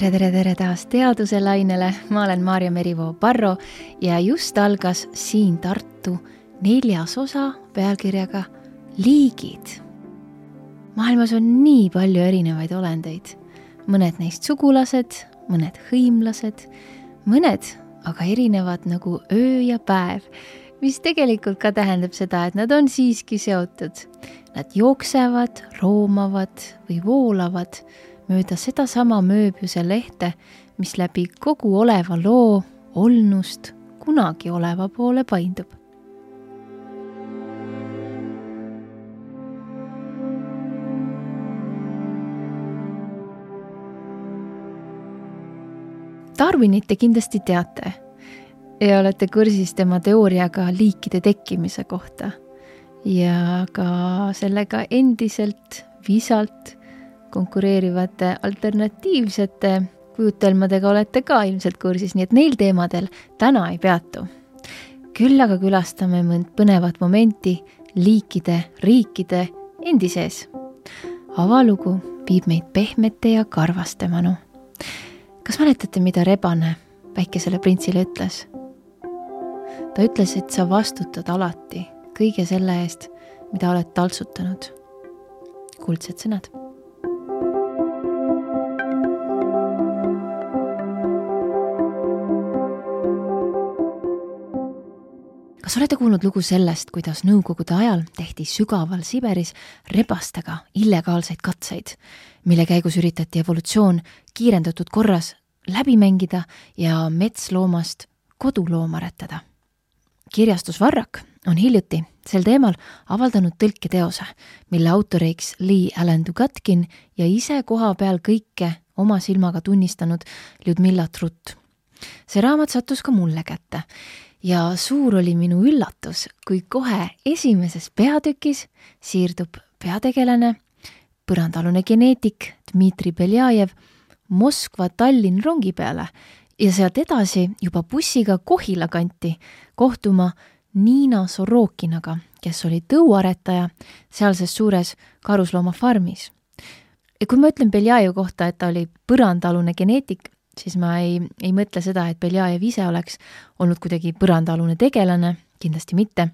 tere, tere, tere taas Teaduse lainele, ma olen Maarja Merivoo Parro ja just algas siin Tartu neljas osa pealkirjaga Liigid. maailmas on nii palju erinevaid olendeid, mõned neist sugulased, mõned hõimlased, mõned aga erinevad nagu öö ja päev, mis tegelikult ka tähendab seda, et nad on siiski seotud. Nad jooksevad, roomavad või voolavad mööda sedasama mööbiuse lehte, mis läbi kogu oleva loo olnust kunagi oleva poole paindub. Darwinit te kindlasti teate ja olete kursis tema teooriaga liikide tekkimise kohta ja ka sellega endiselt visalt konkureerivate alternatiivsete kujutelmadega olete ka ilmselt kursis, nii et neil teemadel täna ei peatu. küll aga külastame mõnd põnevat momenti liikide, riikide endi sees. avalugu viib meid pehmete ja karvaste manu. kas mäletate, mida rebane väikesele printsile ütles? ta ütles, et sa vastutad alati kõige selle eest, mida oled taltsutanud. kuldsed sõnad kas olete kuulnud lugu sellest, kuidas nõukogude ajal tehti sügaval Siberis rebastega illegaalseid katseid, mille käigus üritati evolutsioon kiirendatud korras läbi mängida ja metsloomast kodulooma aretada? kirjastus Varrak on hiljuti sel teemal avaldanud tõlketeose, mille autoriks Lee Allen Dugatkin ja ise koha peal kõike oma silmaga tunnistanud Ljudmilla Trutt. see raamat sattus ka mulle kätte ja suur oli minu üllatus, kui kohe esimeses peatükis siirdub peategelane, põrandaalune geneetik Dmitri Beljajev Moskva-Tallinn rongi peale ja sealt edasi juba bussiga Kohila kanti kohtuma Niina Sorokinaga, kes oli tõuaretaja sealses suures karusloomafarmis. ja kui ma ütlen Beljajevi kohta, et ta oli põrandaalune geneetik, siis ma ei, ei mõtle seda, et Beljajev ise oleks olnud kuidagi põrandaalune tegelane, kindlasti mitte.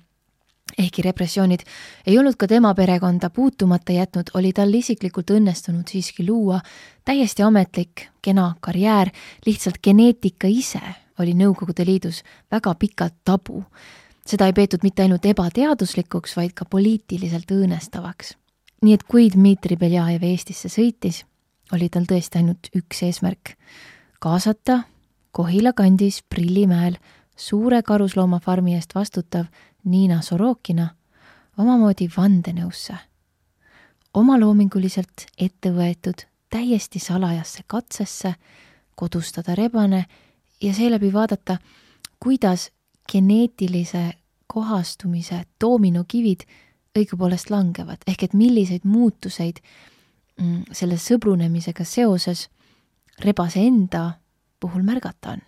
ehkki repressioonid ei olnud ka tema perekonda puutumata jätnud, oli tal isiklikult õnnestunud siiski luua täiesti ametlik, kena karjäär, lihtsalt geneetika ise oli Nõukogude Liidus väga pikalt tabu. seda ei peetud mitte ainult ebateaduslikuks, vaid ka poliitiliselt õõnestavaks. nii et kui Dmitri Beljajev Eestisse sõitis, oli tal tõesti ainult üks eesmärk kaasata Kohila kandis Prillimäel suure karusloomafarmi eest vastutav Niina Sorokina omamoodi vandenõusse. omaloominguliselt ette võetud täiesti salajasse katsesse kodustada rebane ja seeläbi vaadata, kuidas geneetilise kohastumise doominokivid õigupoolest langevad, ehk et milliseid muutuseid mm, selle sõbrunemisega seoses rebase enda puhul märgata on.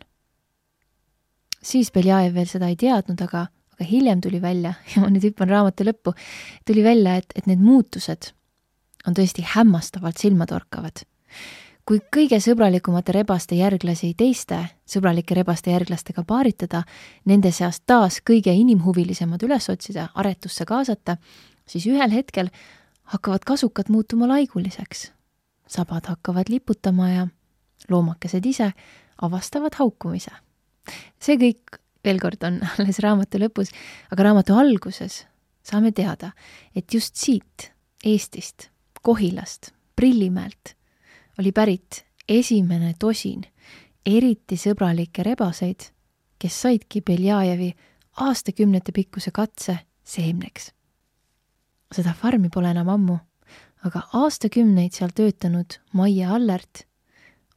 siis Beljajev veel seda ei teadnud, aga, aga hiljem tuli välja ja ma nüüd hüppan raamatu lõppu, tuli välja, et, et need muutused on tõesti hämmastavalt silmatorkavad. kui kõige sõbralikumate rebaste järglasi teiste sõbralike rebaste järglastega paaritada, nende seast taas kõige inimhuvilisemad üles otsida, aretusse kaasata, siis ühel hetkel hakkavad kasukad muutuma laiguliseks. sabad hakkavad liputama ja loomakesed ise avastavad haukumise. see kõik, veel kord, on alles raamatu lõpus, aga raamatu alguses saame teada, et just siit, Eestist, Kohilast, Prillimäelt oli pärit esimene tosin eriti sõbralikke rebaseid, kes saidki Beljajevi aastakümnete pikkuse katse seemneks. seda farmi pole enam ammu, aga aastakümneid seal töötanud Maie Allert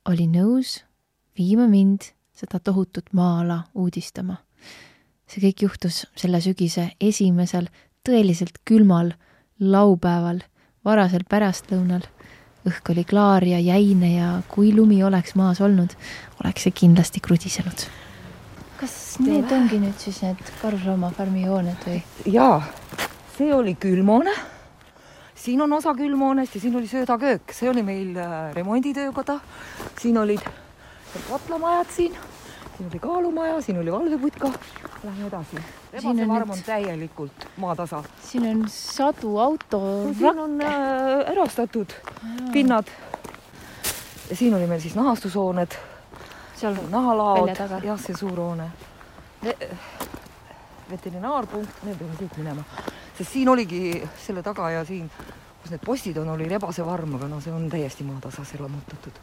oli nõus viima mind seda tohutut maa-ala uudistama. see kõik juhtus selle sügise esimesel tõeliselt külmal laupäeval, varasel pärastlõunal. õhk oli klaar ja jäine ja kui lumi oleks maas olnud, oleks see kindlasti krudisenud. kas need ongi nüüd siis need karusloomafarmi hooned või? jaa, see oli külmhoone siin on osa külmhoonest ja siin oli söödaköök, see oli meil äh, remonditöökoda. siin olid katlamajad siin, siin oli kaalumaja, siin oli valveputka. Lähme edasi. rebasevarm on, on täielikult maatasa. siin on sadu auto siin on äh, erastatud Jaa. pinnad. ja siin oli meil siis nahastushooned. seal nahalaod, jah, see suur hoone veterinaarpunkt, me peame kõik minema, sest siin oligi selle taga ja siin, kus need postid on, oli rebasevarm, aga no see on täiesti maatasas elamutatud.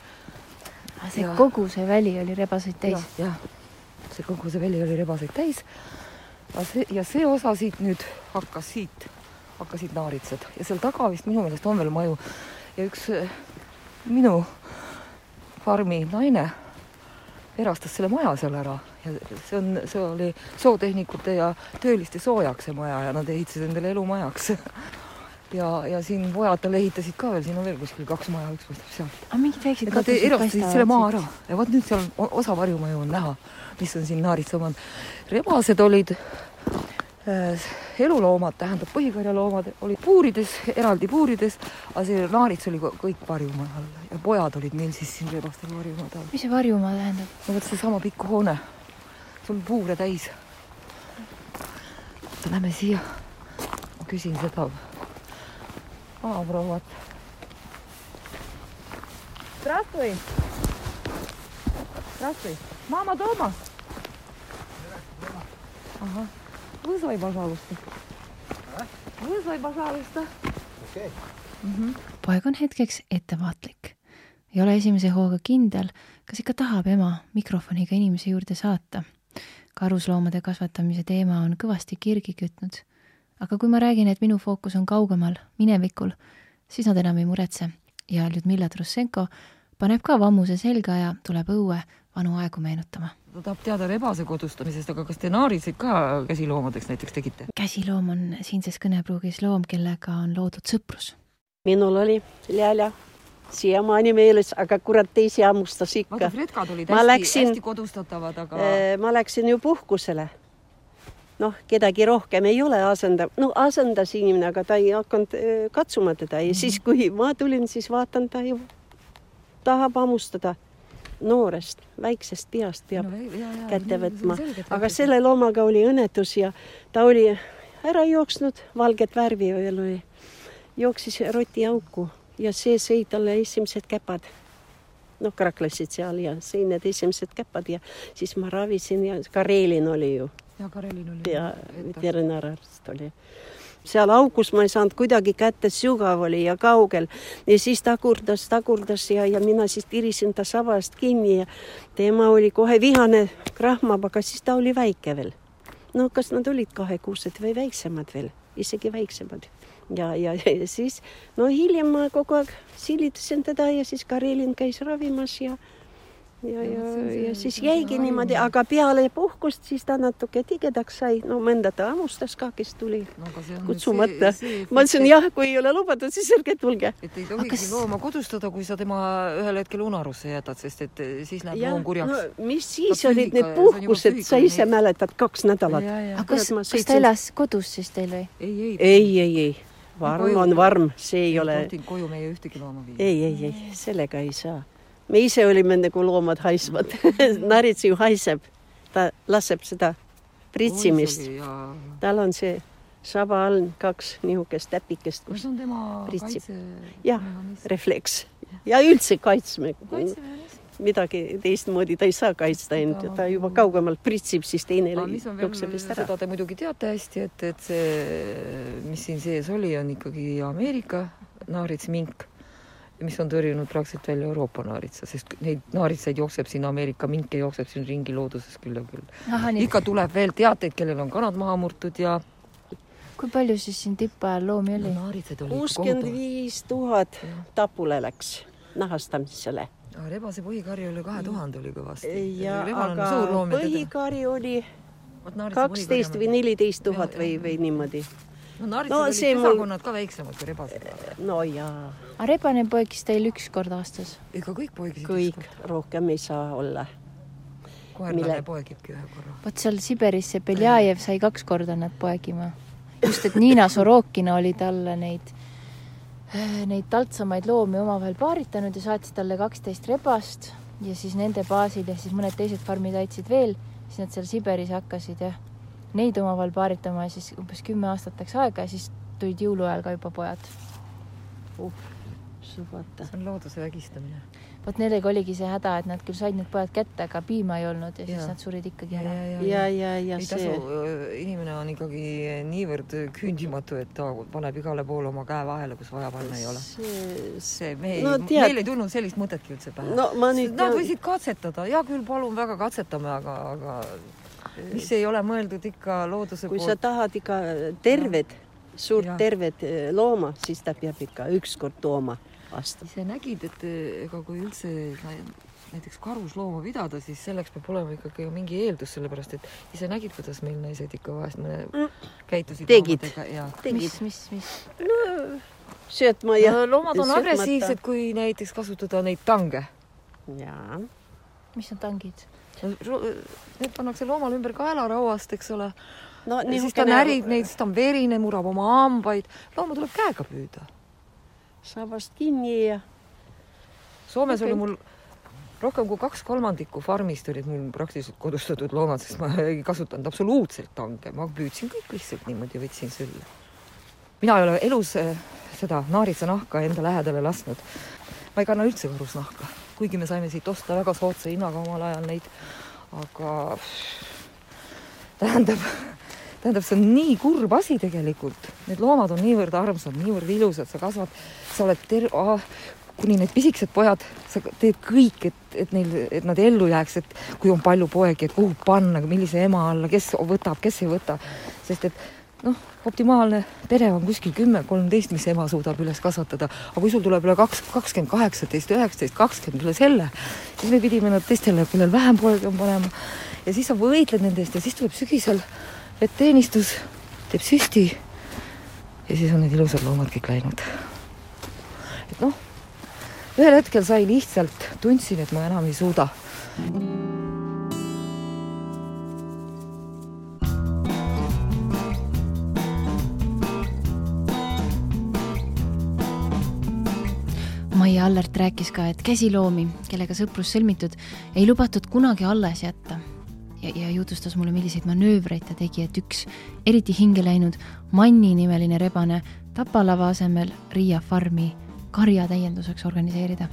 see ja, kogu see väli oli rebaseid täis ja,? jah, see kogu see väli oli rebaseid täis. See, ja see osa siit nüüd hakkas siit, hakkasid naaritsad ja seal taga vist minu meelest on veel maju ja üks äh, minu farmi naine erastas selle maja seal ära ja see on, see oli sootehnikute ja tööliste soojaks see maja ja nad ehitasid endale elumajaks ja, ja siin pojad tal ehitasid ka veel, siin on veel kuskil kaks maja, üks paistab sealt. aga mingid väiksed katused erastasid selle maa ära ja vot nüüd seal osa varjumaju on näha, mis on siin Naaritsa omand. rebased olid eluloomad, tähendab põhikarjaloomad olid puurides, eraldi puurides, aga see naarits oli kõik varjumaa all ja pojad olid meil siis siin rebastel varjumaa all. mis see varjumaa tähendab? no vot seesama pikk hoone, sul puure täis. Lähme siia. ma küsin seda maaprouat. Здравствуй. Здравствуй. Мама дома? Ага. Вызывай, пожалуйста. Вызывай, pожалуйста. okei okay. mm. -hmm. poeg on hetkeks ettevaatlik. ei ole esimese hooga kindel, kas ikka tahab ema mikrofoniga inimese juurde saata. karusloomade kasvatamise teema on kõvasti kirgi kütnud. aga kui ma räägin, et minu fookus on kaugemal, minevikul, siis nad enam ei muretse ja Ljudmilla Trussenko paneb ka vammuse selga ja tuleb õue vanu aegu meenutama. ta tahab teada rebase kodustamisest, aga kas te naariseid ka käsiloomadeks näiteks tegite? käsiloom on siinses kõnepruugis loom, kellega on loodud sõprus. minul oli Lääля siiamaani meeles, aga kurat teisi hammustas ikka. vaata, fredkad olid hästi, läksin, hästi kodustatavad, aga äh, ma läksin ju puhkusele. noh, kedagi rohkem ei ole asenda, no asendas inimene, aga ta ei hakanud äh, katsuma teda ja mm -hmm. siis, kui ma tulin, siis vaatan, ta ju tahab hammustada noorest, väiksest peast peab no, ja, ja, kätte võtma, aga selle loomaga oli õnnetus ja ta oli ära jooksnud, valget värvi veel oli, jooksis rotiauku ja see sõi talle esimesed käpad. noh, kraklasid seal ja sõi need esimesed käpad ja siis ma ravisin ja Karelin oli ju. ja Karelin oli. ja veterinaararst oli seal augus ma ei saanud kuidagi kätte, sügav oli ja kaugel. ja siis tagurdas, tagurdas ja, ja mina siis tirisin ta sabast kinni ja tema oli kohe vihane, krahmab, aga siis ta oli väike veel. no kas nad olid kahekuused või väiksemad veel, isegi väiksemad ja, ja, ja siis no hiljem ma kogu aeg silitasin teda ja siis Karelin käis ravimas ja ja, ja, ja siis jäigi niimoodi, aga peale puhkust siis ta natuke tigedaks sai, no mõnda ta hammustas ka, kes tuli no, kutsumata. ma ütlesin jah, kui ei ole lubatud, siis ärge tulge. et ei tohigi kas... looma kodustada, kui sa tema ühel hetkel unarusse jätad, sest et siis läheb loom kurjaks no,. mis siis no, olid need puhkused, sa ise mäletad, kaks nädalat. aga kas, kas ta elas kodus siis teil või? ei, ei, ei, ei, ei varm on varm, see ei ole. koju meie ühtegi looma viia. ei, ei, ei, sellega ei saa me ise olime nagu loomad haisvad narits ju haiseb, ta laseb seda pritsimist. tal on see saba all kaks nihukest täpikest, kus pritsib. jah, refleks ja üldse kaitsme. midagi teistmoodi ta ei saa kaitsta end, ta juba kaugemalt pritsib, siis teine jookseb eest ära. seda te muidugi teate hästi, et, et see, mis siin sees oli, on ikkagi Ameerika naaritsmink mis on tõrjunud praktiliselt välja Euroopa naaritsa, sest neid naaritsaid jookseb siin, Ameerika minke jookseb siin ringi looduses küll ja küll. ikka tuleb veel teateid, kellel on kanad maha murtud ja kui palju siis siin tippajal loomi oli no,? kuuskümmend viis tuhat tapule läks nahastamisele. rebase põhikari oli kahe tuhande oli kõvasti. ja aga põhikari oli kaksteist või neliteist tuhat või, või niimoodi no naaritsad no, olid pesakonnad mul... ka väiksemad kui rebased. no jaa. aga rebane poegis teil üks kord aastas? ega kõik poegisid kõik, rohkem ei saa olla. koerlane Mille... poegibki ühe korra. vot seal Siberis see Beljajev sai kaks korda nad poegima. just, et Niina Sorokina oli talle neid äh, neid taltsamaid loomi omavahel paaritanud ja saatis talle kaksteist rebast ja siis nende baasil ja siis mõned teised farmid aitasid veel, siis nad seal Siberis hakkasid jah, neid omavahel paaritama ja siis umbes kümme aastat läks aega ja siis tulid jõuluajal ka juba pojad. uh, subata. see on looduse vägistamine. vot nendega oligi see häda, et nad küll said need pojad kätte, aga piima ei olnud ja siis Jaa. nad surid ikkagi ja, ära. ja, ja, ja, ja, ja ei see tasu, inimene on ikkagi niivõrd küündimatu, et ta paneb igale poole oma käe vahele, kus vaja panna ei ole. see, see, me ei No meil ei tulnud sellist mõtetki üldse pähe no Nad võisid katsetada, hea küll, palun väga katsetame, aga, aga mis ei ole mõeldud ikka looduse kui sa poolt. tahad ikka terved, suurt Jah. tervet eh, looma, siis ta peab ikka ükskord tooma vastu. ise nägid, et eh, ega kui üldse nä- näiteks karuslooma pidada, siis selleks peab olema ikkagi mingi eeldus, sellepärast et ise nägid, kuidas meil naised ikka vahest mõne käitusid Tegid. ja tegid mis, mis, mis? söötma ja ja loomad on agressiivsed, kui näiteks kasutada neid tange. jaa, mis on tangid? Need pannakse loomale ümber kaelarauast, eks ole. no ja siis ta närib neid, siis ta on verine, murab oma hambaid. looma tuleb käega püüda. sabast kinni ja Soomes okay. oli mul rohkem kui kaks kolmandikku farmist olid mul praktiliselt kodustatud loomad, sest ma ei kasutanud absoluutselt tange, ma püüdsin kõik lihtsalt niimoodi, võtsin sülle. mina ei ole elus eh, seda naaritsanahka enda lähedale lasknud. ma ei kanna üldse karusnahka, kuigi me saime siit osta väga soodsa hinnaga omal ajal neid, aga tähendab, tähendab, see on nii kurb asi tegelikult, need loomad on niivõrd armsad, niivõrd ilusad, sa kasvad, sa oled ter-, kuni need pisikesed pojad, sa teed kõik, et, et neil, et nad ellu jääks, et kui on palju poegi, et kuhu panna, millise ema alla, kes võtab, kes ei võta, sest et noh, optimaalne pere on kuskil kümme, kolmteist, mis ema suudab üles kasvatada, aga kui sul tuleb üle kaks, kakskümmend kaheksateist, üheksateist, kakskümmend üle selle, siis me pidime nad teistele, kellel vähem poegi on panema. Ja siis sa võitled nende eest ja siis tuleb sügisel vetteenistus, teeb süsti ja siis on need ilusad loomad kõik läinud. et noh, ühel hetkel sai lihtsalt, tundsin, et ma enam ei suuda Maie Allert rääkis ka, et käsiloomi, kellega sõprus sõlmitud, ei lubatud kunagi alles jätta. ja, ja jutustas mulle, milliseid manöövreid ta tegi, et üks eriti hinge läinud Manni nimeline rebane Tapalava asemel Riia farmi karja täienduseks organiseerida.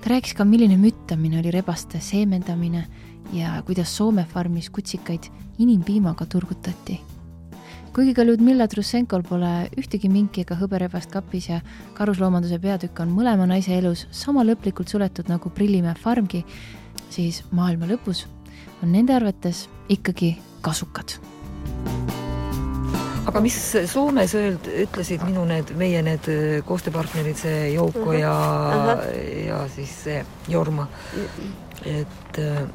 ta rääkis ka, milline müttamine oli rebaste seemendamine ja kuidas Soome farmis kutsikaid inimpiimaga turgutati kuigi ka Ludmilla Trussenkol pole ühtegi minki ega hõberebast kapis ja karusloomanduse peatükk on mõlema naise elus sama lõplikult suletud nagu Prillimäe farmgi, siis maailma lõpus on nende arvates ikkagi kasukad. aga mis Soomes öeld-, ütlesid minu need, meie need äh, koostööpartnerid, see Jouko Mhm. ja Ahah., ja siis see Jorma, et äh,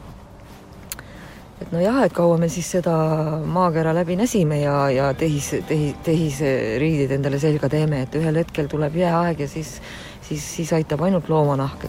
et nojah, et kaua me siis seda maakera läbi näsime ja, ja tehis, tehi, tehisriidid endale selga teeme, et ühel hetkel tuleb jääaeg ja siis, siis, siis aitab ainult loomanahk,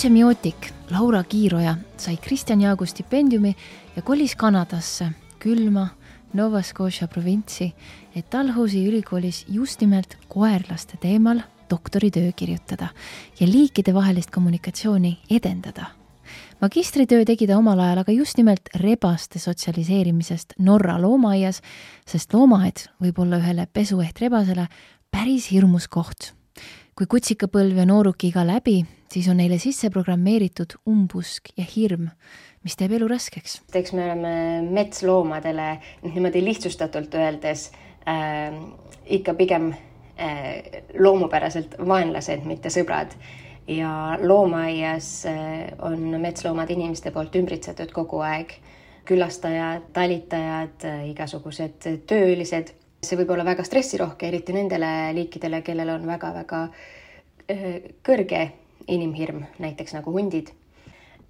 et zoosemiotik Laura Kiiroja sai Kristjan Jaagu stipendiumi ja kolis Kanadasse, külma Nova Scotia provintsi, et Dalhousie ülikoolis just nimelt koerlaste teemal doktoritöö kirjutada ja liikidevahelist kommunikatsiooni edendada. magistritöö tegi ta omal ajal aga just nimelt rebaste sotsialiseerimisest Norra loomaaias, sest loomaaed võib olla ühele pesueht rebasele päris hirmus koht kui kutsikapõlv ja noorukiiga läbi, siis on neile sisse programmeeritud umbusk ja hirm, mis teeb elu raskeks. eks me oleme metsloomadele niimoodi lihtsustatult öeldes äh, ikka pigem äh, loomupäraselt vaenlased, mitte sõbrad. ja loomaaias äh, on metsloomad inimeste poolt ümbritsetud kogu aeg külastajad, talitajad, igasugused töölised. see võib olla väga stressirohke, eriti nendele liikidele, kellel on väga-väga kõrge inimhirm, näiteks nagu hundid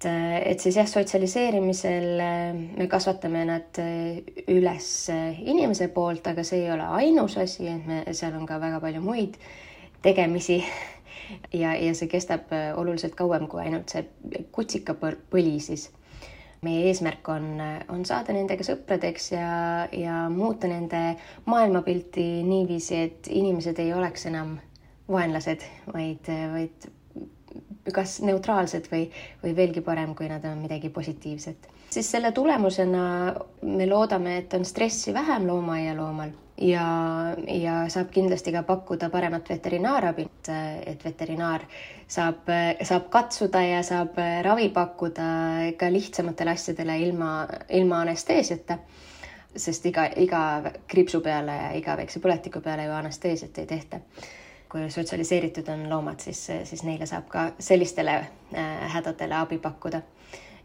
et, et siis jah, sotsialiseerimisel äh, me kasvatame nad äh, üles äh, inimese poolt, aga see ei ole ainus asi, et me, seal on ka väga palju muid tegemisi. ja, ja see kestab oluliselt kauem kui ainult see kutsikapõli siis. meie eesmärk on, on saada nendega sõpradeks ja, ja muuta nende maailmapilti niiviisi, et inimesed ei oleks enam vaenlased, vaid, vaid kas neutraalsed või, või veelgi parem, kui nad on midagi positiivset. siis selle tulemusena me loodame, et on stressi vähem loomaaialoomal ja, ja saab kindlasti ka pakkuda paremat veterinaarabi, et veterinaar saab, saab katsuda ja saab ravi pakkuda ka lihtsamatele asjadele ilma, ilma anesteesiata sest iga, iga kriipsu peale ja iga väikse põletiku peale ju anesteesiat ei tehta kui sotsialiseeritud on loomad, siis, siis neile saab ka sellistele äh, hädadele abi pakkuda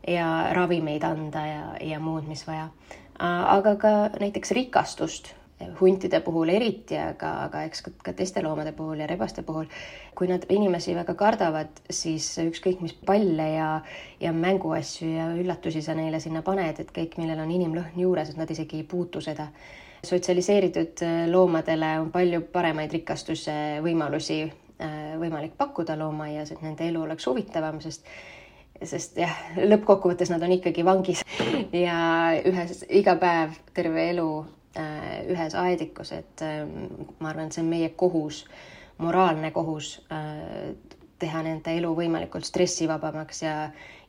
ja ravimeid anda ja, ja muud, mis vaja. aga ka näiteks rikastust huntide puhul eriti, aga, aga eks ka, ka teiste loomade puhul ja rebaste puhul, kui nad inimesi väga kardavad, siis ükskõik mis palle ja, ja mänguasju ja üllatusi sa neile sinna paned, et kõik, millel on inimlõhn juures, et nad isegi ei puutu seda sotsialiseeritud äh, loomadele on palju paremaid rikastusvõimalusi äh, võimalik pakkuda loomaaias, et nende elu oleks huvitavam, sest sest jah, lõppkokkuvõttes nad on ikkagi vangis ja ühes, iga päev terve elu äh, ühes aedikus, et ma arvan, et see on meie kohus, moraalne kohus teha nende elu võimalikult stressivabamaks ja,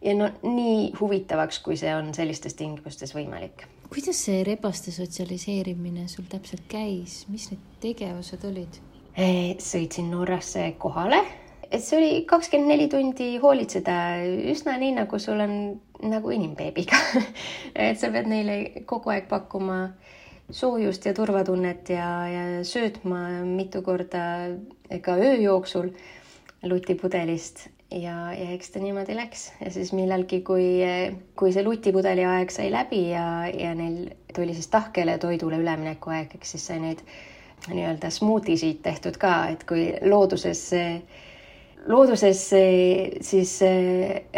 ja no nii huvitavaks, kui see on sellistes tingimustes võimalik kuidas see rebaste sotsialiseerimine sul täpselt käis, mis need tegevused olid? sõitsin Norrasse kohale, et see oli kakskümmend neli tundi hoolitseda üsna nii, nagu sul on nagu inimbeebiga. Et sa pead neile kogu aeg pakkuma soojust ja turvatunnet ja, ja söötma mitu korda ka öö jooksul lutipudelist ja, ja eks ta niimoodi läks. Ja siis millalgi, kui, kui see lutipudeli aeg sai läbi ja, ja neil tuli siis tahkele toidule ülemineku aeg, eks siis sai neid nii-öelda smuutisid tehtud ka, et kui looduses, looduses siis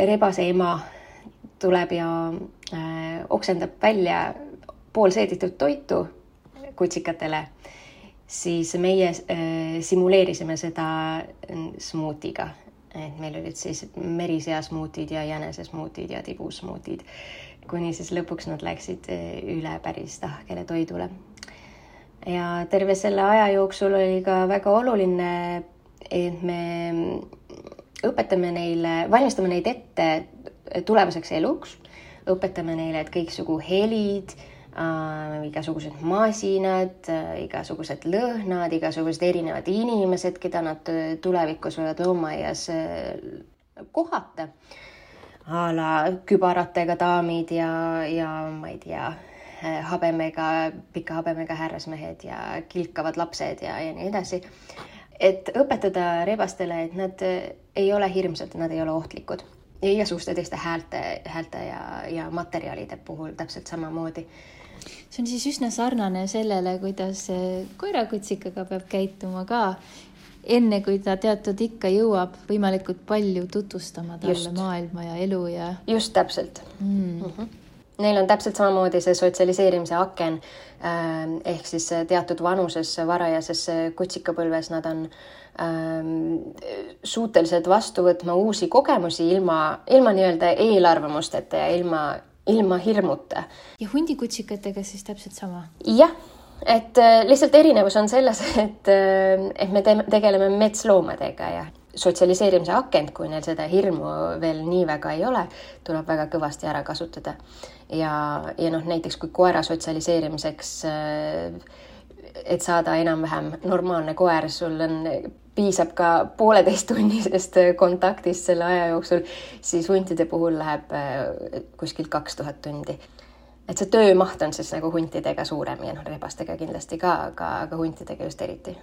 rebase ema tuleb ja äh, oksendab välja poolseeditud toitu kutsikatele, siis meie äh, simuleerisime seda smuutiga et meil olid siis merisea smuutid ja jänese smuutid ja tibusmuutid, kuni siis lõpuks nad läksid eh, üle päris tahkele toidule. ja terve selle aja jooksul oli ka väga oluline, et me õpetame neile, valmistame neid ette tulevaseks eluks, õpetame neile, et kõiksugu helid äh, igasugused masinad äh,, igasugused lõhnad, igasugused erinevad inimesed, keda nad äh, tulevikus võivad loomaaias äh, kohata. a la kübaratega daamid ja, ja ma ei tea, äh, habemega, pika habemega härrasmehed ja kilkavad lapsed ja, ja nii edasi. et õpetada rebastele, et nad äh, ei ole hirmsad, nad ei ole ohtlikud ja igasuguste teiste häälte, häälte ja, ja materjalide puhul täpselt samamoodi see on siis üsna sarnane sellele, kuidas koerakutsikaga peab käituma ka, enne kui ta teatud ikka jõuab võimalikult palju tutvustama talle just. maailma ja elu ja. just täpselt mm.. Mm -hmm. Neil on täpselt samamoodi see sotsialiseerimise aken äh, ehk siis teatud vanuses, varajases kutsikapõlves nad on ähm, suutelised vastu võtma uusi kogemusi ilma, ilma nii-öelda eelarvamusteta ja ilma ilma hirmuta. ja hundikutsikatega siis täpselt sama? jah, et äh, lihtsalt erinevus on selles, et, äh, et me teeme, tegeleme metsloomadega ja sotsialiseerimise akent, kui neil seda hirmu veel nii väga ei ole, tuleb väga kõvasti ära kasutada. ja, ja noh, näiteks kui koera sotsialiseerimiseks äh, et saada enam-vähem normaalne koer, sul on piisab ka pooleteisttunnisest kontaktist selle aja jooksul, siis huntide puhul läheb äh, kuskilt kaks tuhat tundi. et see töömaht on siis nagu huntidega suurem ja noh, rebastega kindlasti ka, aga, aga huntidega just eriti.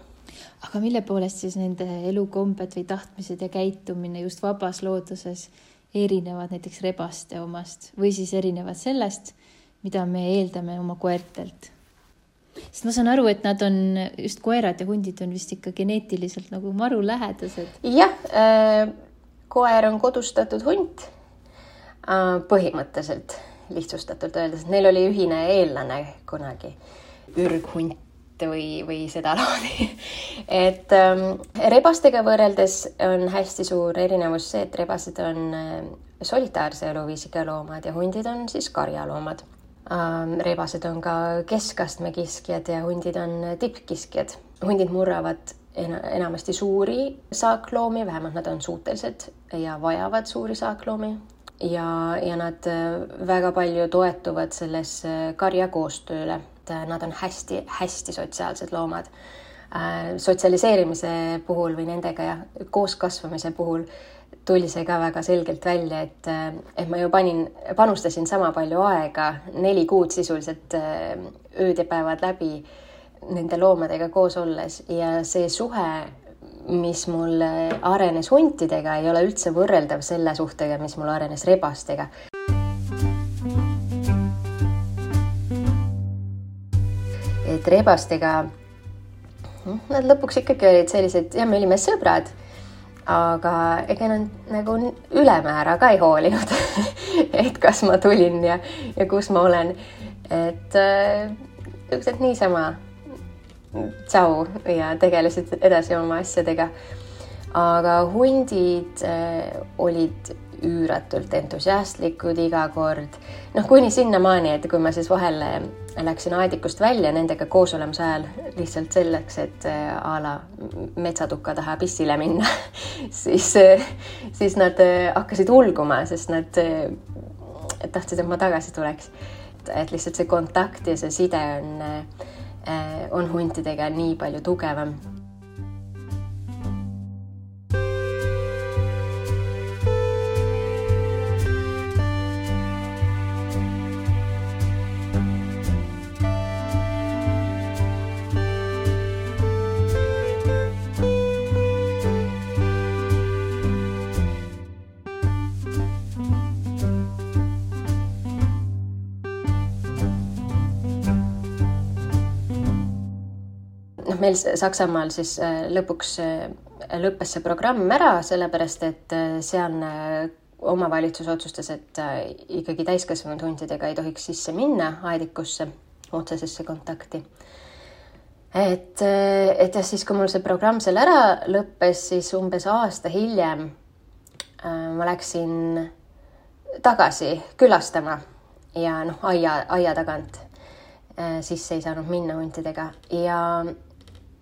aga mille poolest siis nende elukombed või tahtmised ja käitumine just vabas looduses erinevad näiteks rebaste omast või siis erinevad sellest, mida me eeldame oma koertelt. Sest ma saan aru, et nad on, just koerad ja hundid on vist ikka geneetiliselt nagu maru lähedased. jah äh,, koer on kodustatud hunt äh, põhimõtteliselt lihtsustatult öeldes, neil oli ühine eellane kunagi, ürghunt või, või sedalaadi et ähm, rebastega võrreldes on hästi suur erinevus see, et rebased on äh, solitaarse eluviisiga loomad ja hundid on siis karjaloomad. Rebased on ka keskastme kiskjad ja hundid on tippkiskjad. hundid murravad ena, enamasti suuri saakloomi, vähemalt nad on suutelised ja vajavad suuri saakloomi ja, ja nad äh, väga palju toetuvad selles karjakoostööle, et äh, nad on hästi-hästi sotsiaalsed loomad. Äh, sotsialiseerimise puhul või nendega ja koos kasvamise puhul tuli see ka väga selgelt välja, et, et ma ju panin, panustasin sama palju aega, neli kuud sisuliselt ööd ja päevad läbi nende loomadega koos olles ja see suhe mis mul arenes huntidega, ei ole üldse võrreldav selle suhtega, mis mul arenes rebastega. et rebastega, noh, nad lõpuks ikkagi olid sellised, jah, me olime sõbrad, aga ega nad nagu ülemäära ka ei hoolinud et kas ma tulin ja, ja kus ma olen. et niisugused äh, niisama tšau ja tegelesid edasi oma asjadega. aga hundid äh, olid üüratult entusiastlikud iga kord, noh, kuni sinnamaani, et kui ma siis vahel äh, läksin aedikust välja nendega koosolemise ajal lihtsalt selleks, et äh, a la metsatuka taha pissile minna siis, siis nad hakkasid ulguma, sest nad tahtsid, et ma tagasi tuleks. et lihtsalt see kontakt ja see side on Äh, on huntidega nii palju tugevam meil Saksamaal siis äh, lõpuks äh, lõppes see programm ära, sellepärast et äh, sealne omavalitsus otsustas, et ikkagi täiskasvanud huntidega ei tohiks sisse minna aedikusse, otsesesse kontakti. et, et jah, siis kui mul see programm seal ära lõppes, siis umbes aasta hiljem ma läksin tagasi külastama ja noh, aia, aia tagant sisse ei saanud minna huntidega ja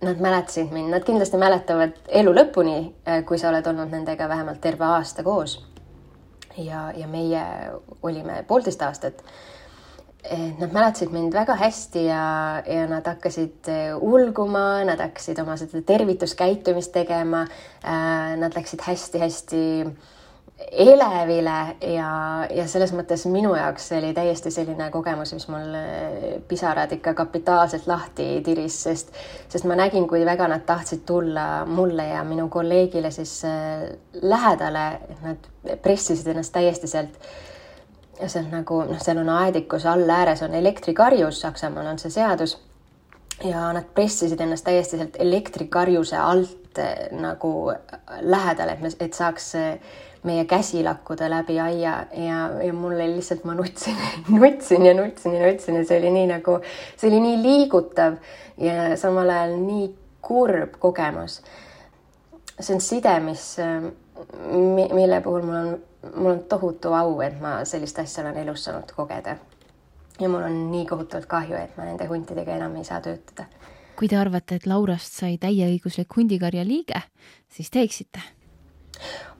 nad mäletasid mind, nad kindlasti mäletavad elu lõpuni, äh, kui sa oled olnud nendega vähemalt terve aasta koos. ja, ja meie olime poolteist aastat. Nad mäletasid mind väga hästi ja, ja nad hakkasid äh, ulguma, nad hakkasid oma seda tervituskäitumist tegema. Äh, nad läksid hästi-hästi elevile ja, ja selles mõttes minu jaoks see oli täiesti selline kogemus, mis mul eh, pisarad ikka kapitaalselt lahti tiris, sest, sest ma nägin, kui väga nad tahtsid tulla mulle ja minu kolleegile siis eh, lähedale, et nad pressisid ennast täiesti sealt sealt nagu noh, seal on aedikus all ääres on elektrikarjus, Saksamaal on see seadus ja nad pressisid ennast täiesti sealt elektrikarjuse alt eh, nagu lähedale, et me, et saaks meie käsi lakkuda läbi aia ja, ja mul oli lihtsalt, ma nutsin nutsin ja nutsin ja nutsin ja see oli nii nagu, see oli nii liigutav ja samal ajal nii kurb kogemus. see on side, mis, mille puhul mul on, mul on tohutu au, et ma sellist asja olen elus saanud kogeda. ja mul on nii kohutavalt kahju, et ma nende huntidega enam ei saa töötada. kui te arvate, et Laurast sai täieõiguslik hundikarja liige, siis teeksite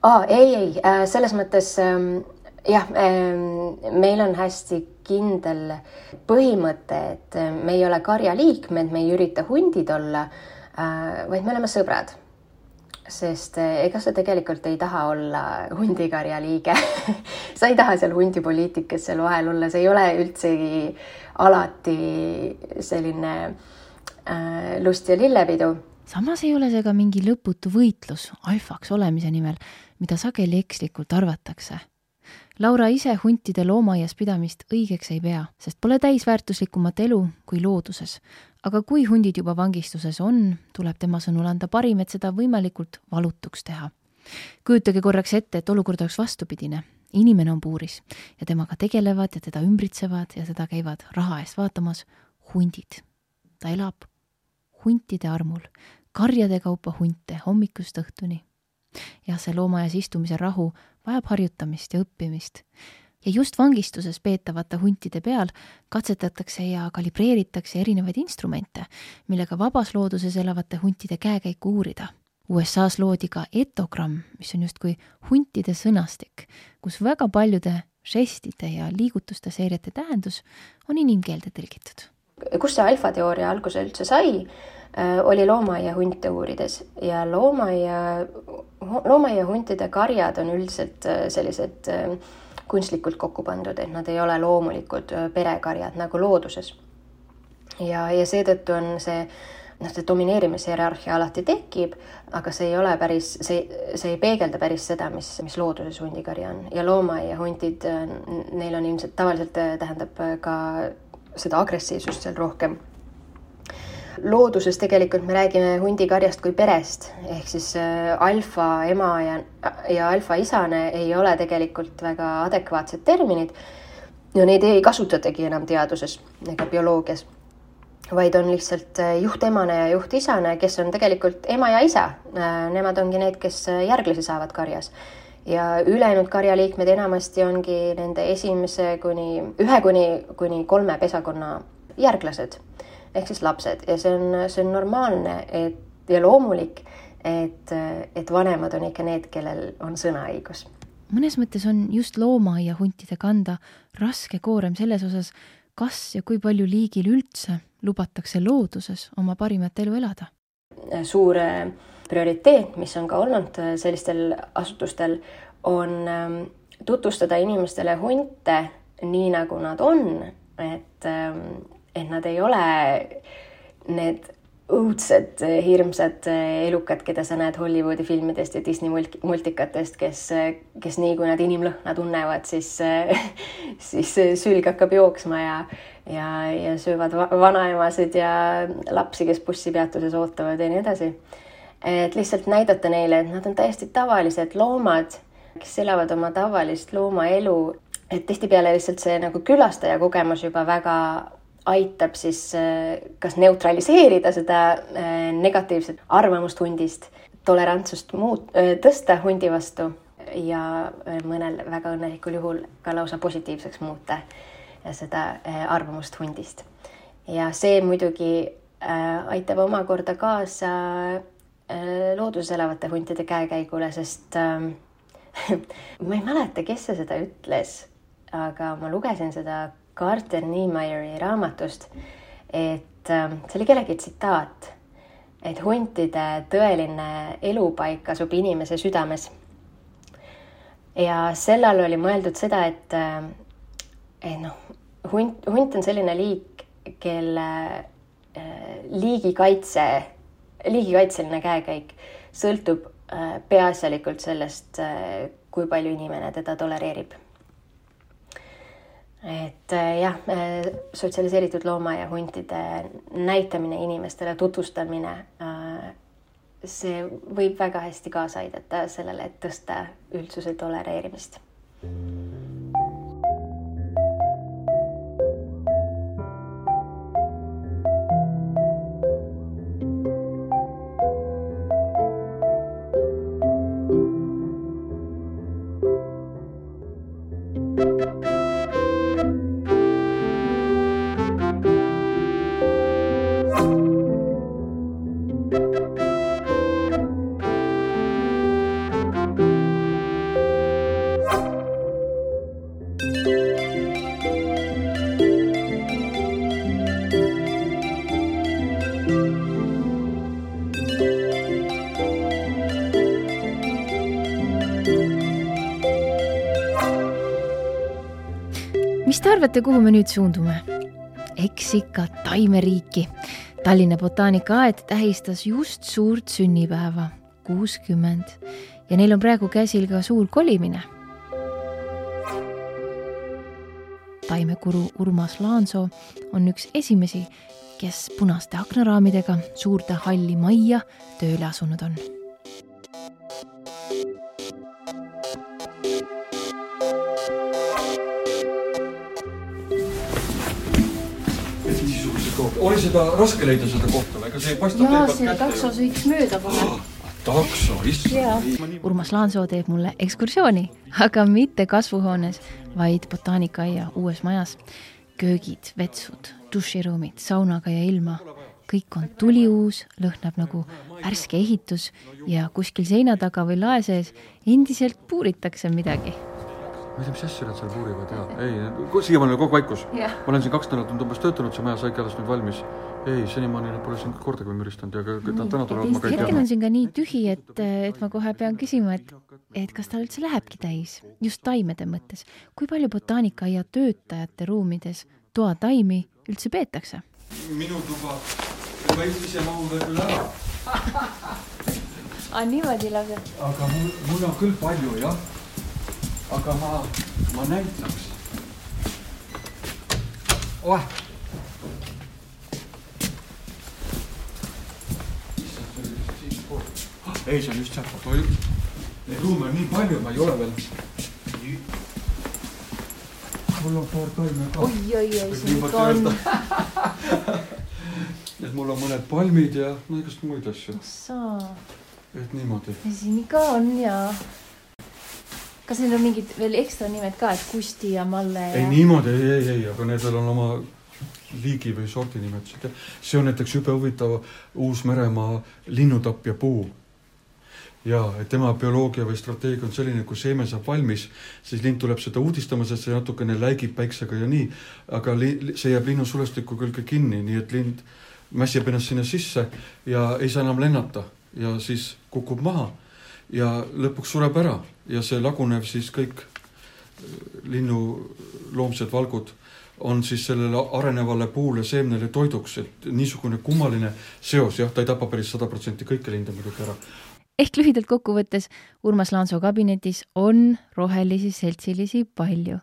aa, ei, ei, äh, selles mõttes ähm, jah, ähm, meil on hästi kindel põhimõte, et äh, me ei ole karjaliikmed, me ei ürita hundid olla, äh, vaid me oleme sõbrad. sest ega sa tegelikult ei taha olla hundikarja liige sa ei taha seal hundipoliitikas seal vahel olla, see ei ole üldsegi alati selline lust ja lillepidu. Samas ei ole see ka mingi lõputu võitlus alfaks olemise nimel, mida sageli ekslikult arvatakse. Laura ise huntide loomaaias pidamist õigeks ei pea, sest pole täisväärtuslikumat elu kui looduses. aga kui hundid juba vangistuses on, tuleb tema sõnul anda parim, et seda võimalikult valutuks teha. kujutage korraks ette, et olukord oleks vastupidine. inimene on puuris ja temaga tegelevad ja teda ümbritsevad ja teda käivad raha eest vaatamas hundid. ta elab huntide armul, karjade kaupa hunte hommikust õhtuni. Jah, see loomaaias istumise rahu vajab harjutamist ja õppimist. ja just vangistuses peetavate huntide peal katsetatakse ja kalibreeritakse erinevaid instrumente, millega vabas looduses elavate huntide käekäiku uurida. USA-s loodi ka etogramm, mis on justkui huntide sõnastik, kus väga paljude žestide ja liigutuste seeriate tähendus on inimkeelde tõlgitud. kust see alfateooria alguse üldse sai? Äh, oli loomaaia hunte uurides ja loomaaia, loomaaia huntide karjad on üldiselt äh, sellised äh, kunstlikult kokku pandud, et nad ei ole loomulikud perekarjad nagu looduses. ja, ja seetõttu on see noh, see domineerimishierarhia alati tekib, aga see ei ole päris, see, see ei peegelda päris seda, mis, mis looduses hundikarja on ja loomaaia huntid, neil on ilmselt tavaliselt tähendab ka seda agressiivsust seal rohkem looduses tegelikult me räägime hundikarjast kui perest, ehk siis äh, alfa ema ja, ja alfa isane ei ole tegelikult väga adekvaatsed terminid. ja neid ei kasutatagi enam teaduses ega bioloogias, vaid on lihtsalt äh, juhtemane ja juhtisane, kes on tegelikult ema ja isa. Äh, nemad ongi need, kes järglasi saavad karjas ja ülejäänud karjaliikmed enamasti ongi nende esimese kuni ühe kuni, kuni kolme pesakonna järglased ehk siis lapsed ja see on, see on normaalne, et ja loomulik, et, et vanemad on ikka need, kellel on sõnaõigus. mõnes mõttes on just loomaaia huntide kanda raske koorem selles osas, kas ja kui palju liigil üldse lubatakse looduses oma parimat elu elada. suur äh, prioriteet, mis on ka olnud äh, sellistel asutustel, on ähm, tutvustada inimestele hunte nii, nagu nad on, et ähm, et nad ei ole need õudsed, hirmsad elukad, keda sa näed Hollywoodi filmidest ja Disney multikatest, kes, kes nii kui nad inimlõhna tunnevad, siis, siis sülg hakkab jooksma ja, ja, ja söövad vanaemasid ja lapsi, kes bussipeatuses ootavad ja nii edasi. et lihtsalt näidata neile, et nad on täiesti tavalised loomad, kes elavad oma tavalist loomaelu, et tihtipeale lihtsalt see nagu külastaja kogemus juba väga aitab siis äh, kas neutraliseerida seda äh, negatiivset arvamust hundist, tolerantsust muut-, äh, tõsta hundi vastu ja mõnel väga õnnelikul juhul ka lausa positiivseks muuta seda arvamust hundist. ja see muidugi aitab omakorda kaasa looduses elavate huntide käekäigule, sest ma ei mäleta, kes see seda ütles, aga ma lugesin seda Carter Niemeyeri raamatust, et ähm, see oli kellegi tsitaat, et huntide tõeline elupaik asub inimese südames. ja sel all oli mõeldud seda, et, ähm, et noh, hunt, hunt on selline liik, kelle äh, liigikaitse, liigikaitseline käekäik sõltub äh, peaasjalikult sellest, äh, kui palju inimene teda tolereerib et äh, jah, äh, sotsialiseeritud looma ja huntide näitamine inimestele, tutvustamine, äh, see võib väga hästi kaasa aidata sellele, et tõsta üldsuse tolereerimist arvate, kuhu me nüüd suundume? eks ikka taimeriiki. Tallinna botaanikaaed tähistas just suurt sünnipäeva, kuuskümmend, ja neil on praegu käsil ka suur kolimine taimekuru Urmas Laansoo on üks esimesi, kes punaste aknaraamidega suurde halli majja tööle asunud on oli seda raske leida seda kohta või, ega see ei paista jaa, see takso sõitis mööda kohe oh,. takso, issand. Urmas Laansoo teeb mulle ekskursiooni, aga mitte kasvuhoones, vaid botaanikaaia uues majas. köögid, vetsud, duširuumid, saunaga ja ilma. kõik on tuliuus, lõhnab nagu värske ehitus ja kuskil seina taga või lae sees endiselt puuritakse midagi ma ei tea, mis asja nad seal puurivad ja ei, siiamaani on kogu vaikus yeah.. ma olen siin kaks nädalat nüüd umbes töötanud, see maja saigi alles nüüd valmis. ei, senimaani nad pole siin kordagi müristanud ja ka täna tulevad ma ka ei tea. hetkel on siin ka nii tühi, et, et ma kohe pean küsima, et, et kas ta üldse lähebki täis, just taimede mõttes. kui palju botaanikaaia töötajate ruumides toataimi üldse peetakse? minu tuba, ma ise mahun veel küll ära. aa, niimoodi lausa? aga mul, mul on küll palju, jah aga ma, ma näitaks. oeh. ei, see on just sealtpoolt, oi. Neid ruume on nii palju, ma ei ole veel. mul on paar taime ka. oi, oi, oi, siin ikka on. et mul on mõned palmid ja no igast muid asju. et niimoodi. siin ikka on ja kas neil on mingid veel ekstra nimed ka, et Kusti ja Malle ja...? ei niimoodi, ei, ei, ei, aga nendel on oma liigi või sordi nimetused see on näiteks jube huvitav Uus-Meremaa linnutapja puu. ja et tema bioloogia või strateegia on selline, kui seeme saab valmis, siis lind tuleb seda uudistama, sest see natukene läigib päiksega ja nii, aga see jääb linnusulestiku külge kinni, nii et lind mässib ennast sinna sisse ja ei saa enam lennata ja siis kukub maha ja lõpuks sureb ära ja see lagunev siis kõik äh, linnuloomsed valgud on siis sellele arenevale puule, seemnele toiduks, et niisugune kummaline seos, jah, ta ei tapa päris sada protsenti kõiki linde muidugi ära. ehk lühidalt kokkuvõttes, Urmas Laansoo kabinetis on rohelisi seltsilisi palju.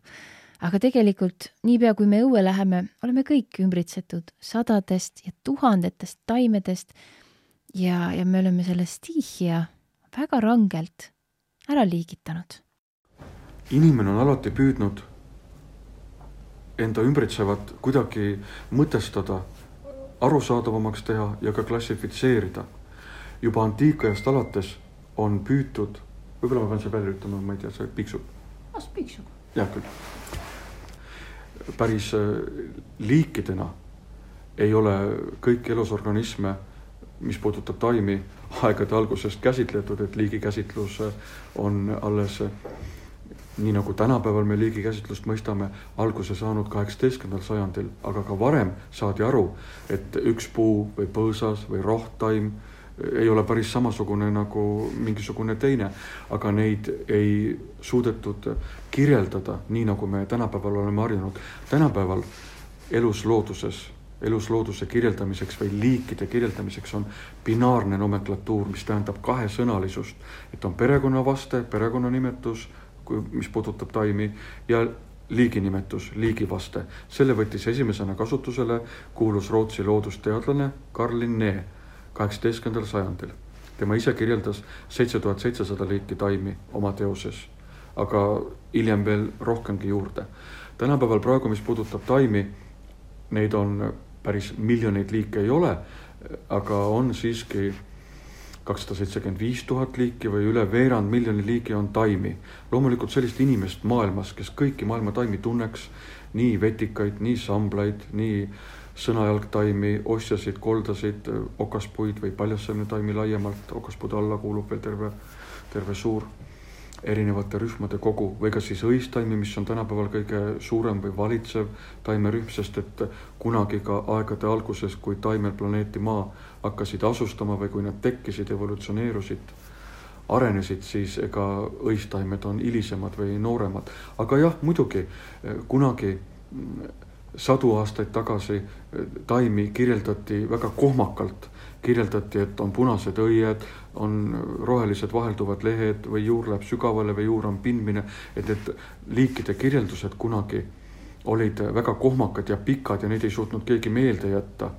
aga tegelikult niipea, kui me õue läheme, oleme kõik ümbritsetud sadadest ja tuhandetest taimedest ja, ja me oleme selle stiihia väga rangelt ära liigitanud. inimene on alati püüdnud enda ümbritsevat kuidagi mõtestada, arusaadavamaks teha ja ka klassifitseerida. juba antiikajast alates on püütud, võib-olla ma pean selle välja ütlema, ma ei tea, see piksub. las piksub. hea küll. päris äh, liikidena ei ole kõiki elusorganisme, mis puudutab taimi, aegade algusest käsitletud, et liigikäsitlus on alles nii nagu tänapäeval me liigikäsitlust mõistame, alguse saanud kaheksateistkümnendal sajandil, aga ka varem saadi aru, et üks puu või põõsas või rohttaim ei ole päris samasugune nagu mingisugune teine, aga neid ei suudetud kirjeldada nii, nagu me tänapäeval oleme harjunud. tänapäeval elus looduses eluslooduse kirjeldamiseks või liikide kirjeldamiseks on binaarne nomenklatuur, mis tähendab kahesõnalisust, et on perekonnavaste, perekonnanimetus, mis puudutab taimi ja liiginimetus, liigivaste. selle võttis esimesena kasutusele kuulus Rootsi loodusteadlane Carl Linné kaheksateistkümnendal sajandil. tema ise kirjeldas seitse tuhat seitsesada liiki taimi oma teoses, aga hiljem veel rohkemgi juurde. tänapäeval praegu, mis puudutab taimi, neid on päris miljoneid liike ei ole, aga on siiski kakssada seitsekümmend viis tuhat liiki või üle veerand miljoni liigi on taimi. loomulikult sellist inimest maailmas, kes kõiki maailma taimi tunneks, nii vetikaid, nii samblaid, nii sõnajalgtaimi, ostjasid, koldasid, okaspuid või paljasseemnetaimi laiemalt, okaspuude alla kuulub veel terve, terve suur erinevate rühmade kogu või ka siis õistaimi, mis on tänapäeval kõige suurem või valitsev taimerühm, sest et kunagi ka aegade alguses, kui taimed planeeti Maa hakkasid asustama või kui nad tekkisid, evolutsioneerusid, arenesid, siis ega õistaimed on hilisemad või nooremad. aga jah, muidugi kunagi sadu aastaid tagasi taimi kirjeldati väga kohmakalt. Kirjeldati, et on punased õied, on rohelised vahelduvad lehed või juur läheb sügavale või juur on pindmine, et need liikide kirjeldused kunagi olid väga kohmakad ja pikad ja neid ei suutnud keegi meelde jätta.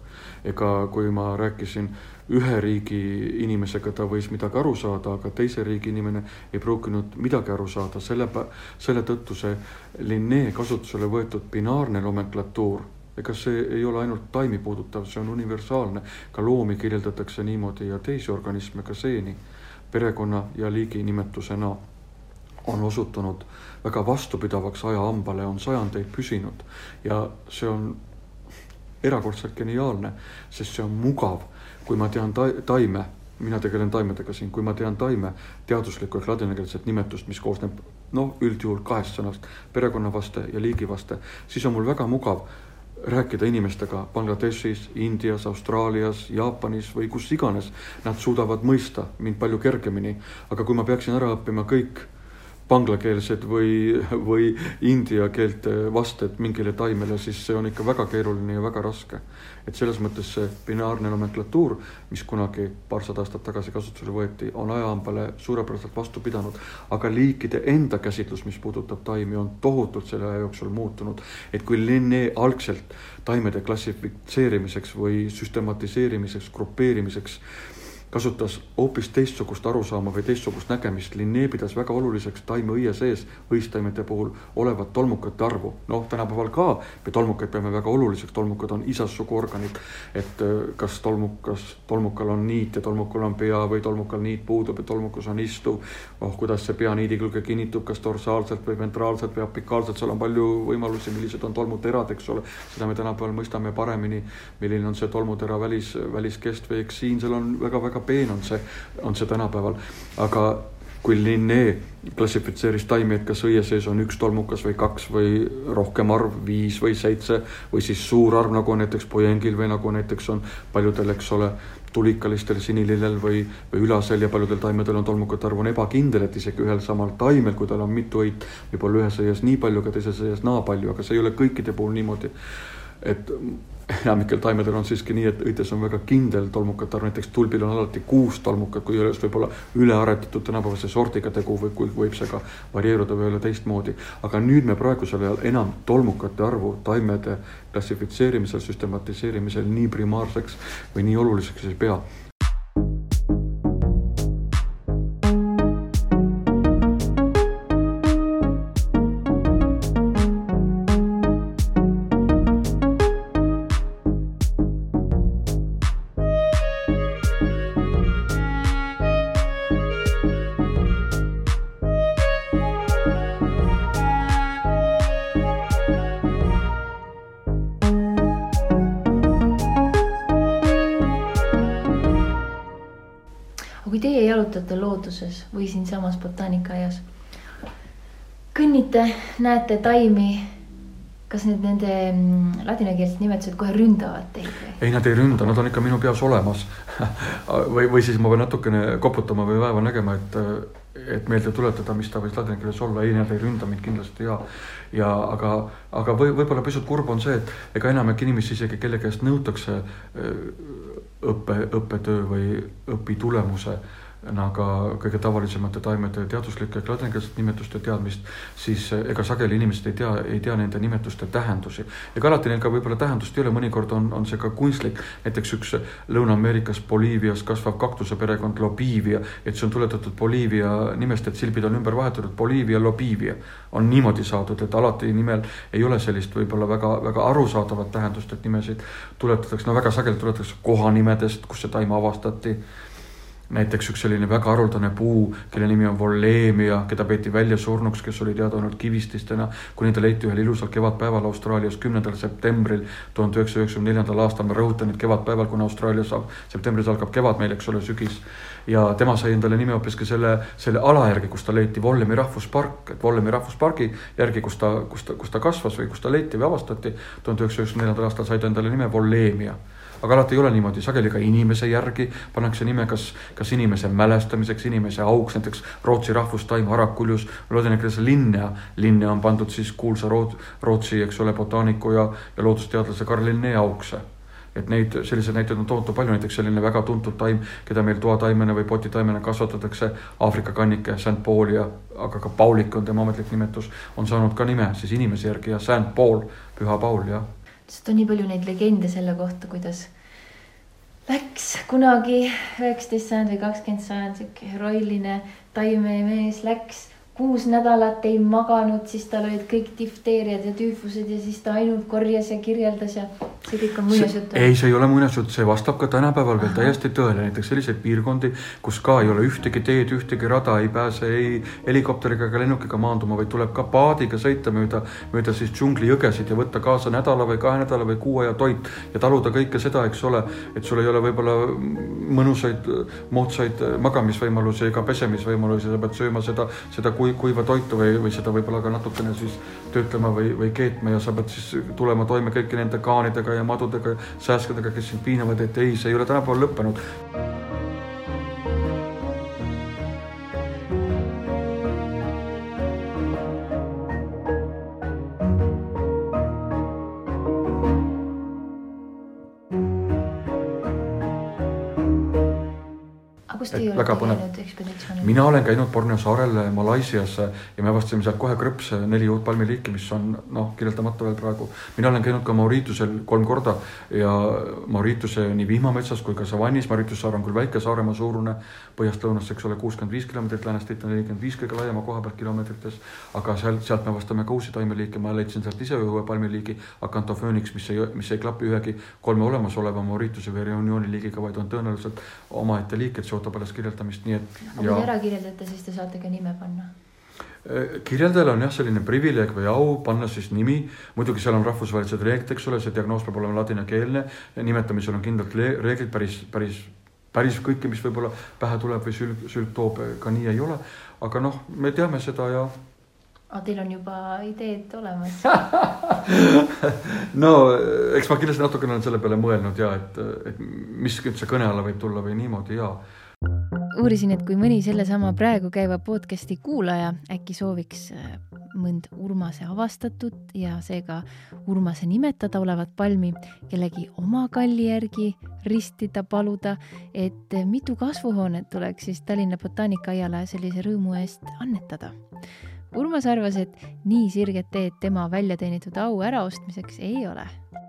ega kui ma rääkisin ühe riigi inimesega, ta võis midagi aru saada, aga teise riigi inimene ei pruukinud midagi aru saada, selle, selle tõttu see Linnee kasutusele võetud binaarne nomenklatuur ega see ei ole ainult taimi puudutav, see on universaalne, ka loomi kirjeldatakse niimoodi ja teisi organisme ka seeni perekonna ja liigi nimetusena on osutunud väga vastupidavaks ajahambale, on sajandeid püsinud ja see on erakordselt geniaalne, sest see on mugav, kui ma tean ta taime, mina tegelen taimedega siin, kui ma tean taime teaduslikku ehk ladinakeelset nimetust, mis koosneb noh, üldjuhul kahest sõnast, perekonnavaste ja liigivaste, siis on mul väga mugav rääkida inimestega Bangladeshis, Indias, Austraalias, Jaapanis või kus iganes, nad suudavad mõista mind palju kergemini. aga kui ma peaksin ära õppima kõik banglakeelsed või, või india keelte vasted mingile taimele, siis see on ikka väga keeruline ja väga raske. et selles mõttes see binaarne nomenklatuur, mis kunagi paarsada aastat tagasi kasutusele võeti, on ajahambale suurepäraselt vastu pidanud, aga liikide enda käsitlus, mis puudutab taimi, on tohutult selle aja jooksul muutunud. et kui Linné algselt taimede klassifitseerimiseks või süstematiseerimiseks, grupeerimiseks kasutas hoopis teistsugust arusaama või teistsugust nägemist. Linné pidas väga oluliseks taimeõie sees õistaimede puhul olevat tolmukate arvu. noh, tänapäeval ka me tolmukaid peame väga oluliseks, tolmukad on isassuguorganid. et äh, kas tolmukas, tolmukal on niit ja tolmukal on pea või tolmukal niit puudub ja tolmukas on istuv. oh, kuidas see pea niidi külge kinnitub, kas dorsaalselt või ventraalselt või apikaalselt, seal on palju võimalusi, millised on tolmuterad, eks ole. seda me tänapäeval mõistame paremini, milline on see tolmutera välis, väliskest või eks siin seal on väga-väga peen on see, on see tänapäeval, aga kui Linné klassifitseeris taimi, et kas õie sees on üks tolmukas või kaks või rohkem arv, viis või seitse või siis suur arv, nagu näiteks pojengil või nagu näiteks on paljudel, eks ole, tulikalistel sinilillel või, või ülasel ja paljudel taimedel on tolmukate arv on ebakindel, et isegi ühel samal taimel, kui tal on mitu õit, võib-olla ühes õies nii palju, aga teises õies naa palju, aga see ei ole kõikide puhul niimoodi. et enamikel taimedel on siiski nii, et õites on väga kindel tolmukate arv, näiteks tulbil on alati kuus tolmukat, kui üles võib olla ülearetatud tänapäevase sordiga tegu või kui võib see ka varieeruda või olla teistmoodi. aga nüüd me praegusel ajal enam tolmukate arvu taimede klassifitseerimisel, süstematiseerimisel nii primaarseks või nii oluliseks ei pea botaanikaaias. kõnnite, näete taimi. kas need nende mm, ladinakeelsed nimetused kohe ründavad teid või? ei, nad ei ründa, nad on ikka minu peas olemas või, või siis ma pean natukene koputama või vaeva nägema, et et meelde tuletada, mis ta võis ladina keeles olla, ei, nad ei ründa mind kindlasti ja, ja aga, aga või võib-olla pisut kurb on see, et ega enamik inimesi isegi, kelle käest nõutakse õppe, õppetöö või õpitulemuse aga kõige tavalisemate taimede teaduslike ladinakeelsete nimetuste teadmist, siis eh, ega sageli inimesed ei tea, ei tea nende nimetuste tähendusi. ega alati neil ka võib-olla tähendust ei ole, mõnikord on, on see ka kunstlik. näiteks üks Lõuna-Ameerikas Boliivias kasvav kaktuse perekond Lobivia, et see on tuletatud Boliivia nimest, et silbid on ümber vahetatud, Boliivia, Lobivia on niimoodi saadud, et alati nimel ei ole sellist võib-olla väga, väga arusaadavat tähendust, et nimesid tuletatakse, no väga sageli tuletatakse kohanimedest, kus see taim avastati näiteks üks selline väga haruldane puu, kelle nimi on Vollemia, keda peeti välja surnuks, kes oli teada olnud kivististena, kuni ta leiti ühel ilusal kevadpäeval Austraalias, kümnendal septembril tuhande üheksasaja üheksakümne neljandal aastal, ma rõhutan, et kevadpäeval, kuna Austraalias saab, septembris algab kevad meil, eks ole, sügis. ja tema sai endale nime hoopiski selle, selle ala järgi, kus ta leiti, Vollemi rahvuspark, et Vollemi rahvuspargi järgi, kus ta, kus ta, kus ta kasvas või kus ta leiti või avastati, tuhande üheksasaja üheksakümne neljandal aastal sai ta endale nime Vollemia aga alati ei ole niimoodi, sageli ka inimese järgi pannakse nime, kas, kas inimese mälestamiseks, inimese auks, näiteks Rootsi rahvustaim Harakuljus, loodenikes Linnea. Linnea on pandud siis kuulsa Root-, Rootsi, eks ole, botaaniku ja, ja loodusteadlase Karl Linné auks et neid, selliseid näiteid on tohutu palju, näiteks selline väga tuntud taim, keda meil toataimena või potitaimena kasvatatakse, Aafrika kannike, St Paul ja aga ka Paulik on tema ametlik nimetus, on saanud ka nime siis inimese järgi ja St Paul, püha Paul, jah. sest on nii palju neid legende selle kohta, kuidas läks kunagi üheksateist sajand või kakskümmend sajand sihuke heroiline taimemees läks kuus nädalat ei maganud, siis tal olid kõik difteeriad ja tüüfused ja siis ta ainult korjas ja kirjeldas ja see kõik on muinasjutt. ei, see ei ole muinasjutt, see vastab ka tänapäeval veel täiesti tõele, näiteks selliseid piirkondi, kus ka ei ole ühtegi teed, ühtegi rada, ei pääse ei helikopteriga ega lennukiga maanduma, vaid tuleb ka paadiga sõita mööda, mööda siis džunglijõgesid ja võtta kaasa nädala või kahe nädala või kuu aja toit ja taluda kõike seda, eks ole, et sul ei ole võib-olla mõnusaid, moodsaid magamisvõimalusi ega pesemisvõimalusi, sa pead sööma seda, seda kui, kuiva toitu või, või seda võib-olla ka natukene siis töötlema või, või keetma ja sa pead siis tulema toime kõiki nende kaanidega ja madudega, sääskedega, kes sind piinavad, et ei, see ei ole tänapäeval lõppenud väga põnev. Mina olen käinud Borneo saarel Malaisias ja me avastasime sealt kohe krõps neli uut palmiliiki, mis on noh, kirjeldamata veel praegu. mina olen käinud ka Mauritiusel kolm korda ja Maurituse nii vihmametsas kui ka savannis, Mauritius saar on küll väike, Saaremaa suurune, põhjast lõunasse, eks ole, kuuskümmend viis kilomeetrit, läänest ette nelikümmend viis kõige laiema koha pealt kilomeetrites. aga sealt, sealt me avastame ka uusi taimeliike, ma leidsin sealt ise ühe palmiliigi, Acanthophoenix, mis ei, mis ei klapi ühegi kolme olemasoleva Maurituse või Reunioni liigiga, vaid on tõenäoliselt omaette liik, et see ootab alles kirjeldamist, nii et. aga kui ära kirjeldate, siis te saate ka nime panna. Äh, kirjeldajal on jah, selline privileeg või au panna siis nimi, muidugi seal on rahvusvahelised reeglid, eks ole, see diagnoos peab olema ladinakeelne, nimetamisel on kindlalt reeglid, päris, päris, päris kõike, mis võib-olla pähe tuleb või sülg, sülg toob, ka nii ei ole. aga noh, me teame seda ja aga teil on juba ideed olemas. No eks ma kindlasti natukene olen selle peale mõelnud ja et, et mis üldse kõne alla võib tulla või niimoodi ja uurisin, et kui mõni sellesama praegu käiva podcast'i kuulaja äkki sooviks äh, mõnd Urmase avastatud ja seega Urmase nimetada olevat palmi kellegi oma kalli järgi ristida, paluda, et mitu kasvuhoonet tuleks siis Tallinna botaanikaaiale sellise rõõmu eest annetada. Urmas arvas, et nii sirget teed tema välja teenitud au äraostmiseks ei ole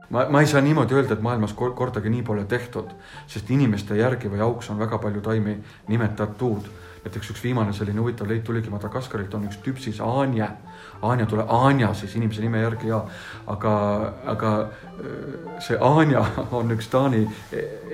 ma, ma ei saa niimoodi öelda, et maailmas kordagi nii pole tehtud, sest inimeste järgi või auks on väga palju taimi nimetatud. näiteks üks viimane selline huvitav leid tuligi Madagaskarilt, on üks tüpsis aanja Anja tule, Anja siis inimese nime järgi ja, aga, aga äh, see Anja on üks Taani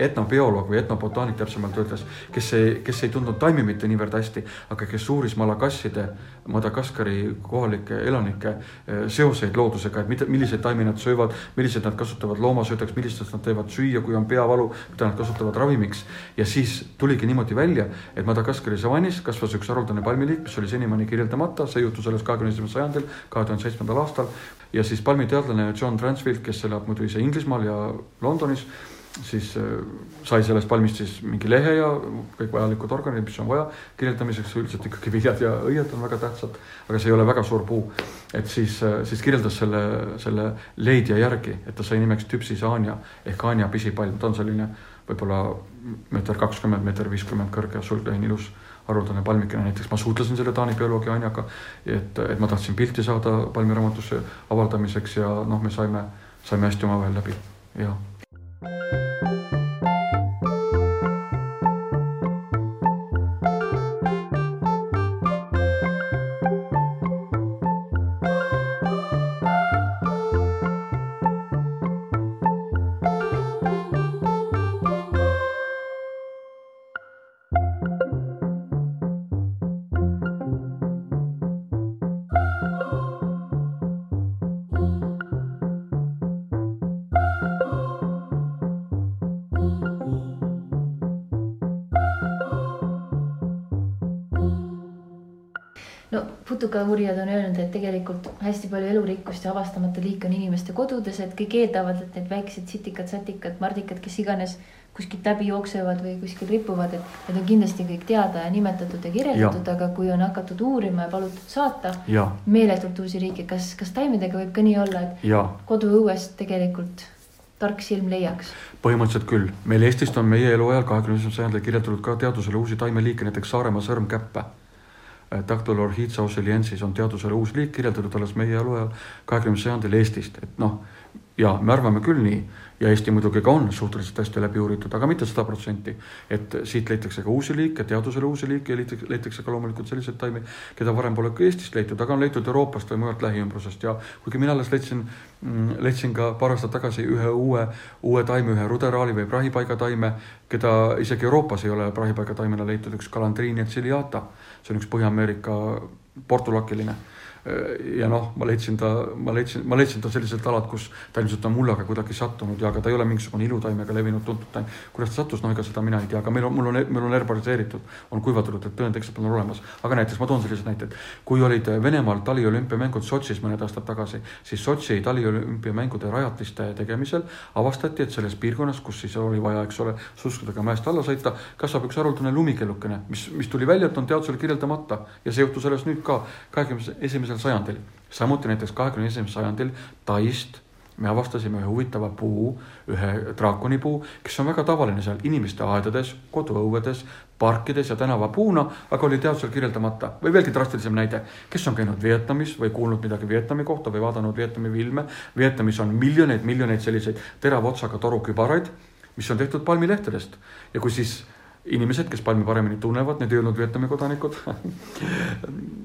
etnobioloog või etnobotaanik täpsemalt öeldes, kes ei, kes ei tundnud taimi mitte niivõrd hästi, aga kes uuris malakasside, Madagaskari kohalike elanike äh, seoseid loodusega, et mida, milliseid taimi nad söövad, milliseid nad kasutavad loomasöödaks, millistest nad teevad süüa, kui on peavalu, mida nad kasutavad ravimiks. ja siis tuligi niimoodi välja, et Madagaskari savannis kasvas üks haruldane palmiliik, mis oli senimaani kirjeldamata, see juhtus alles kahekümne esimesel sajandil sajandil, kahe tuhande seitsmendal aastal. ja siis palmiteadlane John Transfield, kes elab muidu ise Inglismaal ja Londonis, siis äh, sai sellest palmist siis mingi lehe ja kõik vajalikud organid, mis on vaja kirjeldamiseks, üldiselt ikkagi viljad ja õied on väga tähtsad, aga see ei ole väga suur puu. et siis, äh, siis kirjeldas selle, selle leidja järgi, et ta sai nimeks Tüpsis Anja ehk Anja pisipalm, ta on selline võib-olla meeter kakskümmend, meeter viiskümmend kõrge, sulgeline ilus haruldane palmikene, näiteks ma suhtlesin selle Taani bioloogi Anjaga, et, et ma tahtsin pilti saada palmiraamatusse avaldamiseks ja noh, me saime, saime hästi omavahel läbi ja putukauurijad on öelnud, et tegelikult hästi palju elurikkust ja avastamata liike on inimeste kodudes, et kõik eeldavad, et need väiksed sitikad, satikad, mardikad, kes iganes kuskilt läbi jooksevad või kuskil ripuvad, et need on kindlasti kõik teada ja nimetatud ja kirjeldatud, aga kui on hakatud uurima ja palutud saata meeletult uusi riike, kas, kas taimedega võib ka nii olla, et ja. koduõuest tegelikult tark silm leiaks? põhimõtteliselt küll, meil Eestist on meie eluajal, kahekümne esimesel sajandil kirjeldatud ka teadusele uusi taimeliike, näiteks Saaremaa sõrmkäppe. Dactylorhizia ossiliensis on teadusele uus liik kirjeldatud alles meie eluajal, kahekümnendal sajandil Eestist, et noh, ja me arvame küll nii ja Eesti muidugi ka on suhteliselt hästi läbi uuritud, aga mitte sada protsenti. et siit leitakse ka uusi liike, teadusele uusi liike leitakse, ka loomulikult selliseid taimi, keda varem pole ka Eestist leitud, aga on leitud Euroopast või mujalt lähiümbrusest ja kuigi mina alles leidsin, mm, leidsin ka paar aastat tagasi ühe uue, uue taime, ühe ruderaali või prahipaigataime, keda isegi Euroopas ei ole prahipaigataimena leitud, üks Calandrinia ciliata. See on üks Põhja-Ameerika portulakiline ja noh, ma leidsin ta, ma leidsin, ma leidsin ta selliselt alalt, kus ta ilmselt on mullaga kuidagi sattunud ja aga ta ei ole mingisugune ilutaim ega levinud tuntud taim. kuidas ta sattus, no ega seda mina ei tea, aga meil on, mul on, mul on herbariseeritud, on kuivatatud, et tõend ekspertidel on olemas. aga näiteks ma toon sellised näited. kui olid Venemaal taliolümpiamängud Sotšis mõned aastad tagasi, siis Sotši taliolümpiamängude rajatiste tegemisel avastati, et selles piirkonnas, kus siis oli vaja, eks ole, suskudega mäest alla sõita, kasvab üks haruldane lumikellukene, mis, mis tuli välja, et on teadusel kirjeldamata ja see juhtus alles nüüd ka kahekümne esimesel esimesel sajandil. samuti näiteks kahekümne esimesel sajandil Taist me avastasime ühe huvitava puu, ühe draakonipuu, kes on väga tavaline seal inimeste aedades, koduõuedes, parkides ja tänavapuuna, aga oli teadusel kirjeldamata. või veelgi drastilisem näide, kes on käinud Vietnamis või kuulnud midagi Vietnami kohta või vaadanud Vietnami filme. Vietnamis on miljoneid, miljoneid selliseid terava otsaga torukübaraid, mis on tehtud palmilehtedest ja kui siis inimesed, kes palmi paremini tunnevad, need ei olnud Vietnami kodanikud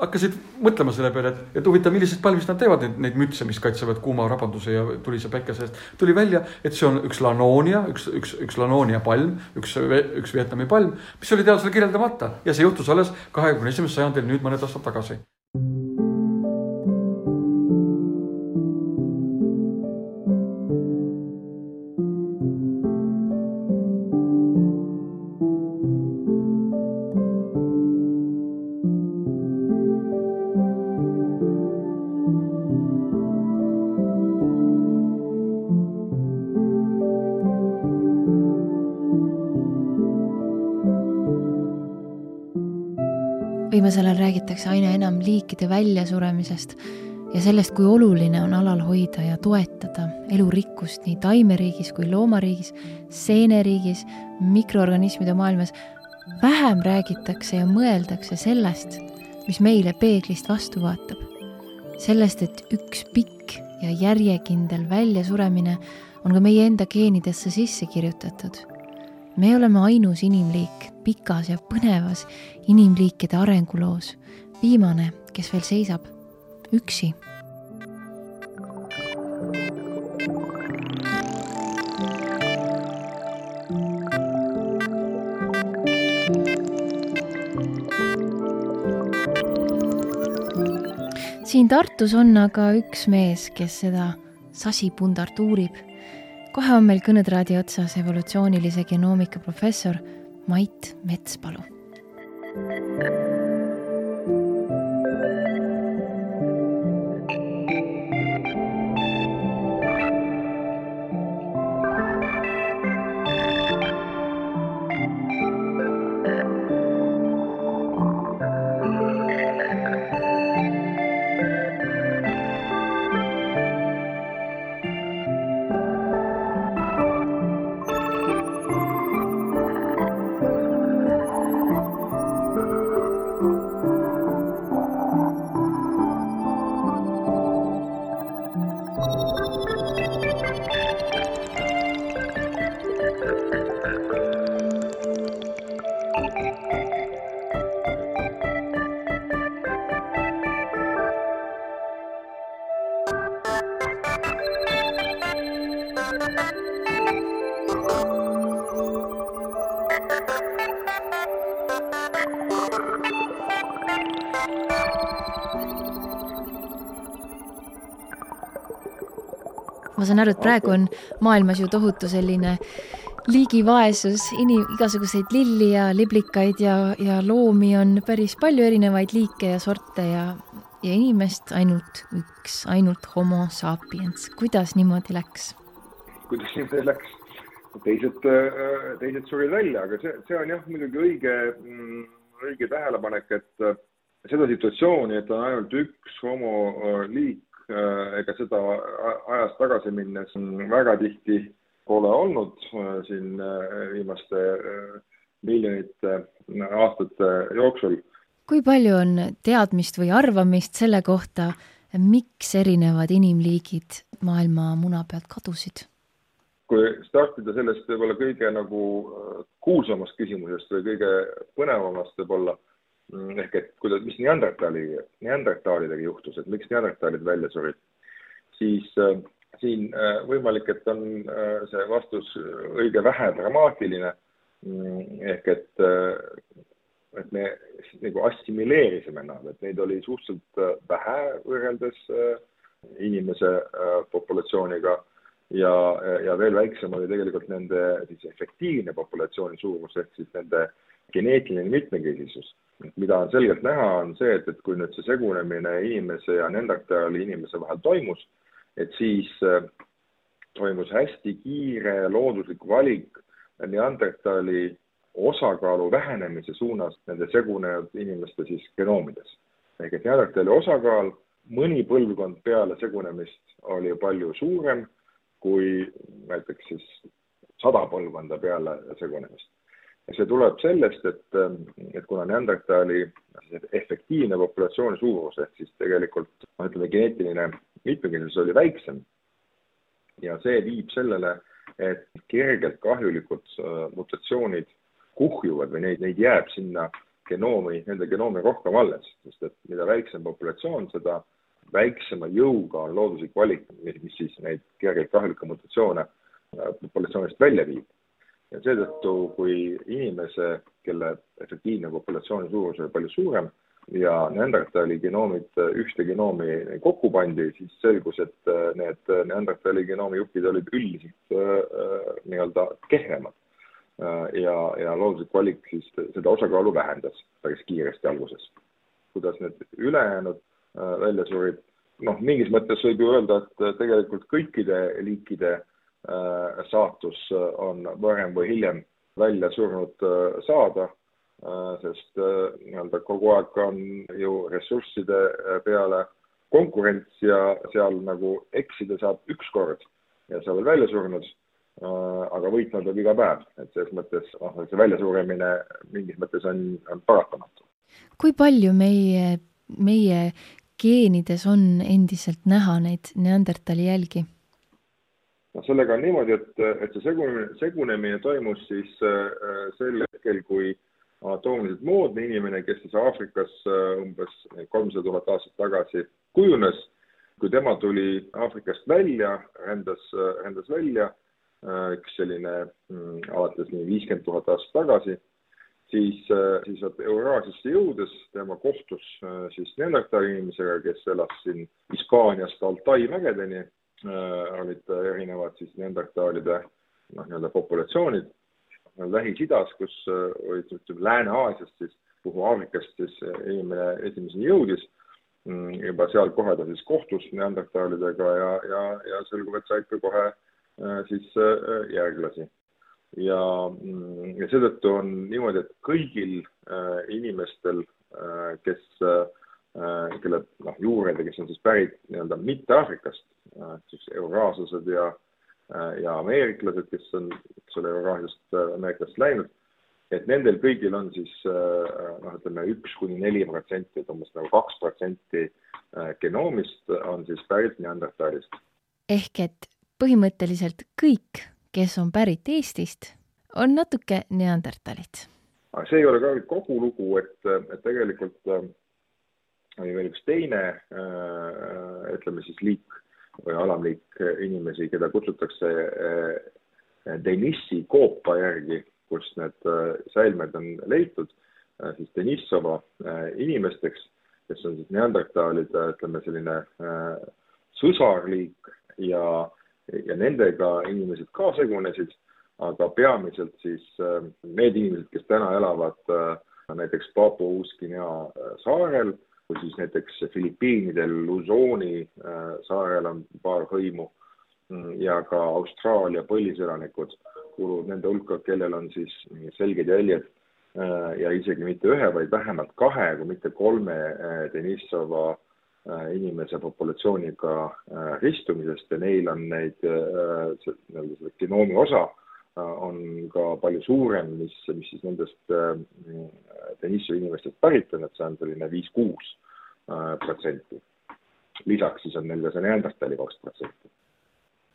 hakkasid mõtlema selle peale, et, et huvitav, millisest palmist nad teevad neid, neid mütse, mis kaitsevad kuuma rabanduse ja tulise päikese eest. tuli välja, et see on üks lanoonia, üks, üks, üks lanoonia palm, üks, üks Vietnami palm, mis oli teadusele kirjeldamata ja see juhtus alles kahekümne esimesel sajandil, nüüd mõned aastad tagasi liikide väljasuremisest ja sellest, kui oluline on alal hoida ja toetada elurikkust nii taimeriigis kui loomariigis, seeneriigis, mikroorganismide maailmas. vähem räägitakse ja mõeldakse sellest, mis meile peeglist vastu vaatab. sellest, et üks pikk ja järjekindel väljasuremine on ka meie enda geenidesse sisse kirjutatud me oleme ainus inimliik pikas ja põnevas inimliikide arenguloos, viimane, kes veel seisab üksi. siin Tartus on aga üks mees, kes seda sasipundart uurib kohe on meil kõnetraadi otsas evolutsioonilise genoomika professor Mait Metspalu. ma saan aru, et praegu on maailmas ju tohutu selline liigivaesus, inim-, igasuguseid lilli ja liblikaid ja, ja loomi on päris palju erinevaid liike ja sorte ja, ja inimest ainult üks, ainult homo sapiens. kuidas niimoodi läks? kuidas niimoodi läks? teised, teised surid välja, aga see, see on jah, muidugi õige, mm, õige tähelepanek, et seda situatsiooni, et on ainult üks homoliik ega seda ajas tagasi minnes väga tihti pole olnud siin viimaste miljonite aastate jooksul. kui palju on teadmist või arvamist selle kohta, miks erinevad inimliigid maailma muna pealt kadusid? kui startida sellest võib-olla kõige nagu kuulsamast küsimusest või kõige põnevamast võib-olla ehk et kuidas, mis Neandertali, Neandertalidega juhtus, et miks Neandertalid välja surid, siis äh, siin äh, võimalik, et on äh, see vastus õige vähe dramaatiline. Mm, ehk et, äh, et me nagu assimileerisime nad, et neid oli suhteliselt äh, vähe võrreldes äh, inimese populatsiooniga ja, ja veel väiksem oli tegelikult nende siis efektiivne populatsiooni suurus ehk siis nende geneetiline mitmekesisus mida on selgelt näha, on see, et, et kui nüüd see segunemine inimese ja Neandertali inimese vahel toimus, et siis äh, toimus hästi kiire looduslik valik Neandertali osakaalu vähenemise suunas nende segunenud inimeste siis genoomides. ehk et Neandertali osakaal mõni põlvkond peale segunemist oli palju suurem kui näiteks siis sada põlvkonda peale segunemist see tuleb sellest, et, et kuna Neandertali efektiivne populatsiooni suurus ehk siis tegelikult noh, ütleme, geneetiline mitmekesisus oli väiksem. Ja see viib sellele, et kergelt kahjulikud äh, mutatsioonid kuhjuvad või neid, neid jääb sinna genoomi, nende genoomi rohkem alles, sest et mida väiksem populatsioon, seda väiksema jõuga on looduslik valik, mis siis neid kergelt kahjulikke mutatsioone äh, populatsioonist välja viib ja seetõttu, kui inimese, kelle efektiivne populatsiooni suurus oli palju suurem ja Neandertali genoomid ühte genoomi kokku pandi, siis selgus, et äh, need Neandertali genoomi jupid olid üldiselt äh, nii-öelda kehvemad. Äh, ja, ja looduslik valik siis seda osakaalu vähendas päris kiiresti alguses. kuidas need ülejäänud välja surid, noh, mingis mõttes võib ju öelda, et tegelikult kõikide liikide Äh, saatus äh, on varem või hiljem välja surnud äh, saada, sest nii-öelda kogu aeg on ju ressursside peale konkurents ja seal nagu eksida saab üks kord ja sa oled välja surnud, aga võitma peab iga päev, et selles mõttes noh, see väljasuremine mingis mõttes on, on paratamatu. kui palju meie, meie geenides on endiselt näha neid neandertali jälgi? Noh, sellega on niimoodi, et, et see segunemine, segunemine toimus siis äh, sel hetkel, kui anatoomiliselt moodne inimene, kes siis Aafrikas äh, umbes kolmsada tuhat aastat tagasi kujunes, kui tema tuli Aafrikast välja, rändas, rändas välja äh,, üks selline mm, alates nii viiskümmend tuhat aastat tagasi, siis, äh, siis Euraasiasse jõudes tema kohtus äh, siis Neandertali inimesega, kes elas siin Hispaaniast Altai mägedeni Äh, olid erinevad siis neandertaalide noh, nii-öelda populatsioonid Lähis-Idas, kus äh, olid, ütleme, Lääne-Aasiast siis, kuhu Aafrikast siis inimene esimeseni jõudis, mm, juba seal kohe ta siis kohtus neandertaalidega ja, ja, ja selgub, et said ka kohe äh, siis järglasi. ja, mm, ja seetõttu on niimoodi, et kõigil inimestel, kes kelle noh, juured ja kes on siis pärit nii-öelda mitte Aafrikast, Äh, siis euraaslased ja, äh, ja ameeriklased, kes on, eks ole, Euraasiast, äh, Ameerikast läinud, et nendel kõigil on siis noh, ütleme üks kuni neli protsenti, et umbes nagu kaks protsenti genoomist on siis pärit Neandertalist. ehk et põhimõtteliselt kõik, kes on pärit Eestist, on natuke Neandertalid. aga see ei ole ka kogu lugu, et, et tegelikult oli veel üks teine ütleme siis liik või alamliik inimesi, keda kutsutakse eh, Denissi koopa järgi, kust need eh, säilmed on leitud, eh, siis Denissova inimesteks, kes on siis neandertaalide, ütleme selline sõsarliik ja, ja nendega inimesed ka segunesid, aga peamiselt siis need inimesed, kes täna elavad näiteks Papua-Uus-Guinea saarel kui siis näiteks Filipiinidel Luzoni äh, saarel on paar hõimu mm, ja ka Austraalia põliselanikud kuuluvad nende hulka, kellel on siis selged jäljed äh, ja isegi mitte ühe, vaid vähemalt kahe, kui mitte kolme äh, Denissova inimese populatsiooniga ristumisest. Ja neil on neid nii-öelda seda genoomi osa on ka palju suurem, mis, mis siis nendest Denissu inimestest pärit on, et see on selline viis-kuus protsenti. lisaks siis on neil ka see Neandertali kaks protsenti.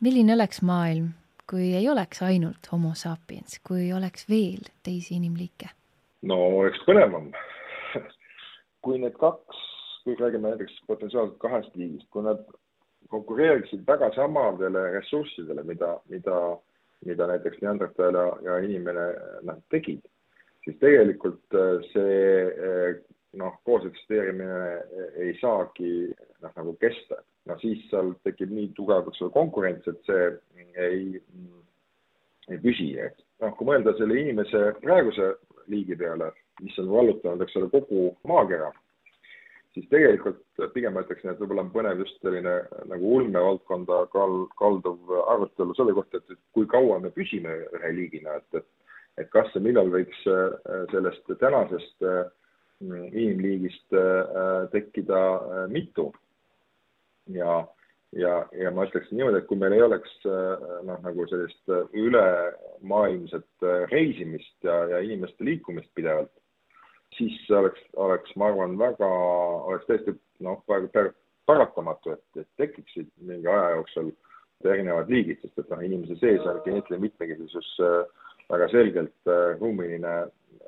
milline oleks maailm, kui ei oleks ainult homo sapiens, kui oleks veel teisi inimliike? no oleks põnevam kui need kaks, kui räägime näiteks potentsiaalselt kahest liigist, kui nad konkureeriksid väga samadele ressurssidele, mida, mida, mida näiteks Neandertal ja, ja inimene noh, tegid, siis tegelikult äh, see äh, noh, koos eksisteerimine ei saagi noh, nagu kesta. no siis seal tekib nii tugev, eks ole, konkurents, et see ei, ei püsi, et noh, kui mõelda selle inimese praeguse liigi peale, mis on vallutanud, eks ole, kogu maakera, siis tegelikult pigem ma ütleksin, et võib-olla on põnev just selline nagu ulmevaldkonda kal-, kalduv arutelu selle kohta, et, kui kaua me püsime ühe liigina, et, et et kas ja millal võiks äh, sellest tänasest äh, inimliigist äh, tekkida mitu. ja ja, ja ma ütleksin niimoodi, et kui meil ei oleks noh, nagu sellist ülemaailmset reisimist ja, ja inimeste liikumist pidevalt, siis oleks, oleks, ma arvan, väga, oleks tõesti noh, paratamatu, et, et tekiksid mingi aja jooksul erinevad liigid, sest et noh, inimese sees on geneetiline mitmekesisus väga selgelt ruumiline,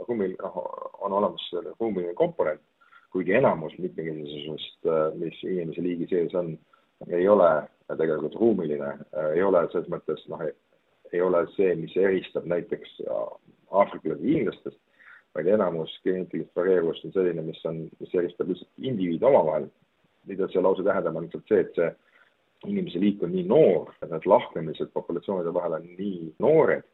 ruumil-, noh, on olemas ruumiline komponent, kuigi enamus mitmekesisusest, mis inimese liigi sees on, ei ole tegelikult ruumiline, ei ole selles mõttes noh, ei ole see, mis eristab näiteks aafriklasi hiinlastest, vaid enamus geneetilist varieeruvust on selline, mis on, mis eristab lihtsalt indiviide omavahel. mida see lause tähendab, on lihtsalt see, et see inimese liik on nii noor, et need lahknemised populatsioonide vahel on nii noored,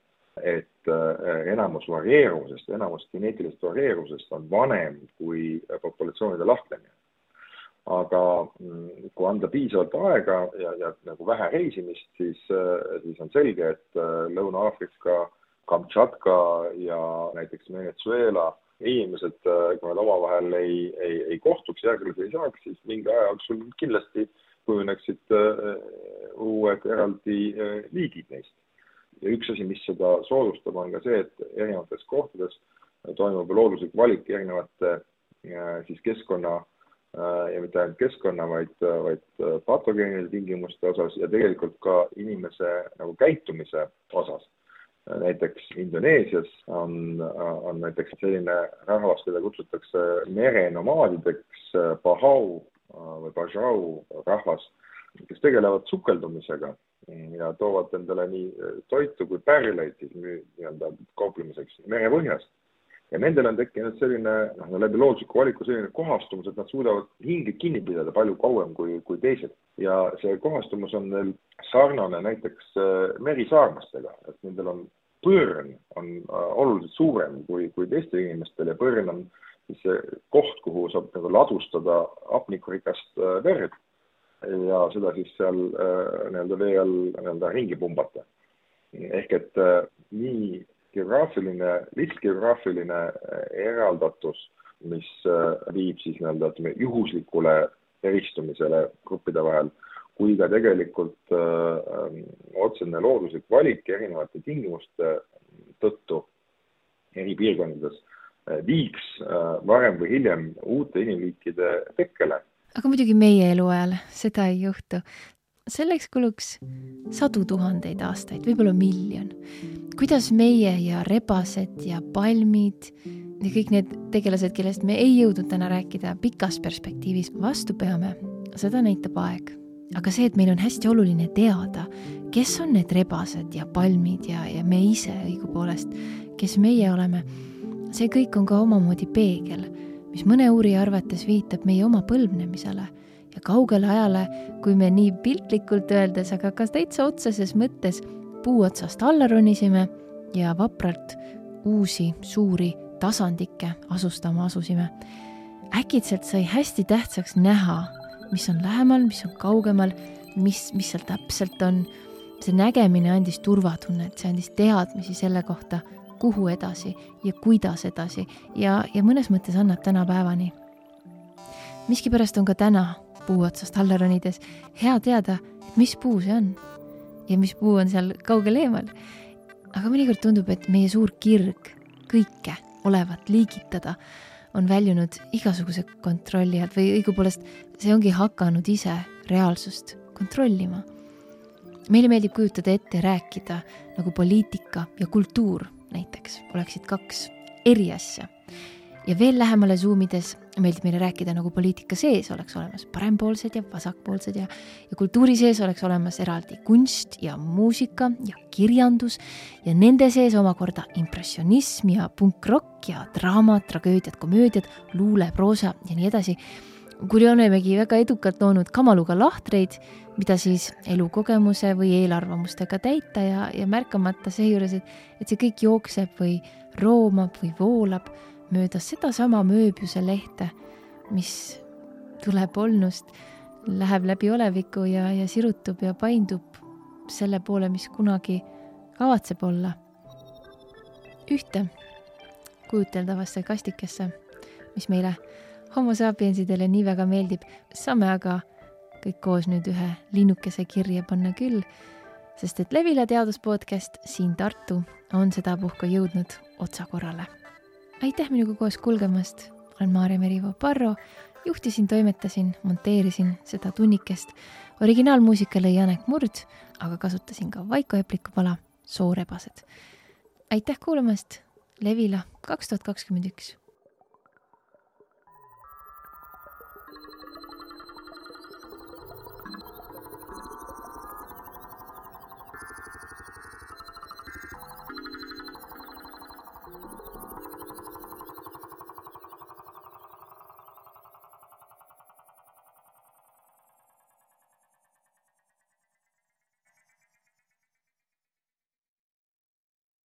et äh, enamus varieeruvusest, enamus geneetilisest varieeruvusest on vanem kui populatsioonide lahknemine aga mm, kui anda piisavalt aega ja, ja nagu vähe reisimist, siis, äh, siis on selge, et äh, Lõuna-Aafrika, Kamtšatka ja näiteks Venezuela inimesed, äh, kui nad omavahel ei, ei, ei kohtuks, järglasi ei saaks, siis mingi aja jooksul kindlasti kujuneksid uued eraldi liigid neist. ja üks asi, mis seda soodustab, on ka see, et erinevates kohtades toimub looduslik valik erinevate siis keskkonna Äh, ja mitte ainult keskkonna, vaid, vaid äh, patogeenide tingimuste osas ja tegelikult ka inimese nagu käitumise osas. Äh, näiteks Indoneesias on, on näiteks selline rahvas, keda kutsutakse merenomaadideks, Bahau või Bajau rahvas, kes tegelevad sukeldumisega ja toovad endale nii toitu kui pärleid siis nii-öelda kauplemiseks merepõhjast ja nendel on tekkinud selline noh, läbi loodusliku valiku selline kohastumus, et nad suudavad hinge kinni pidada palju kauem kui, kui teised. ja see kohastumus on neil sarnane näiteks äh, merisaarmastega, et nendel on põrn on äh, oluliselt suurem kui, kui teistel inimestel ja põrn on siis see koht, kuhu saab nagu ladustada hapnikurikast äh, verd ja seda siis seal nii-öelda vee all nii-öelda ringi pumbata. ehk et nii geograafiline, lihtsgeograafiline äh, eraldatus, mis äh, viib siis nii-öelda ütleme juhuslikule eristumisele gruppide vahel, kui ka tegelikult äh, otsene looduslik valik erinevate tingimuste tõttu eri piirkondades viiks äh, varem või hiljem uute inimliikide tekkele. aga muidugi meie eluajal seda ei juhtu selleks kuluks sadu tuhandeid aastaid, võib-olla miljon. kuidas meie ja rebased ja palmid ja kõik need tegelased, kellest me ei jõudnud täna rääkida, pikas perspektiivis vastu peame, seda näitab aeg. aga see, et meil on hästi oluline teada, kes on need rebased ja palmid ja, ja me ise õigupoolest, kes meie oleme, see kõik on ka omamoodi peegel, mis mõne uurija arvates viitab meie oma põlvnemisele ja kaugele ajale, kui me nii piltlikult öeldes, aga ka täitsa otseses mõttes puu otsast alla ronisime ja vapralt uusi suuri tasandikke asustama asusime. äkitselt sai hästi tähtsaks näha, mis on lähemal, mis on kaugemal, mis, mis seal täpselt on. see nägemine andis turvatunnet, see andis teadmisi selle kohta, kuhu edasi ja kuidas edasi ja, ja mõnes mõttes annab tänapäevani. miskipärast on ka täna puu otsast alla ronides, hea teada, et mis puu see on ja mis puu on seal kaugel eemal. aga mõnikord tundub, et meie suur kirg kõike olevat liigitada on väljunud igasuguse kontrolli alt või õigupoolest see ongi hakanud ise reaalsust kontrollima. meile meeldib kujutada ette ja rääkida nagu poliitika ja kultuur näiteks oleksid kaks eri asja. ja veel lähemale suumides meeldib meile rääkida, nagu poliitika sees oleks olemas. Parempoolsed ja vasakpoolsed ja, ja kultuuri sees oleks olemas eraldi kunst ja muusika ja kirjandus. Ja nende sees omakorda impressionism ja punkrock ja draamad, tragöödiad, komöödiad, luule, proosa ja nii edasi. kuni olemegi väga edukalt loonud kamaluga lahtreid, mida siis elukogemuse või eelarvamustega täita ja, ja märkamata seejuures, et, et see kõik jookseb või roomab või voolab mööda sedasama mööbiuse lehte, mis tuleb olnust, läheb läbi oleviku ja, ja sirutub ja paindub selle poole, mis kunagi kavatseb olla. ühte kujuteldavasse kastikesse, mis meile homo sapiensidele nii väga meeldib, saame aga kõik koos nüüd ühe linnukese kirja panna küll, sest et Levila teaduspodcast siin Tartu on sedapuhku jõudnud otsakorrale aitäh minuga koos kulgemast, olen Maarja Merivo Parro, juhtisin, toimetasin, monteerisin seda tunnikest. originaalmuusika lõi Janek Murd, aga kasutasin ka Vaiko Epliku pala Soorebased. aitäh kuulamast, Levila kaks tuhat kakskümmend üks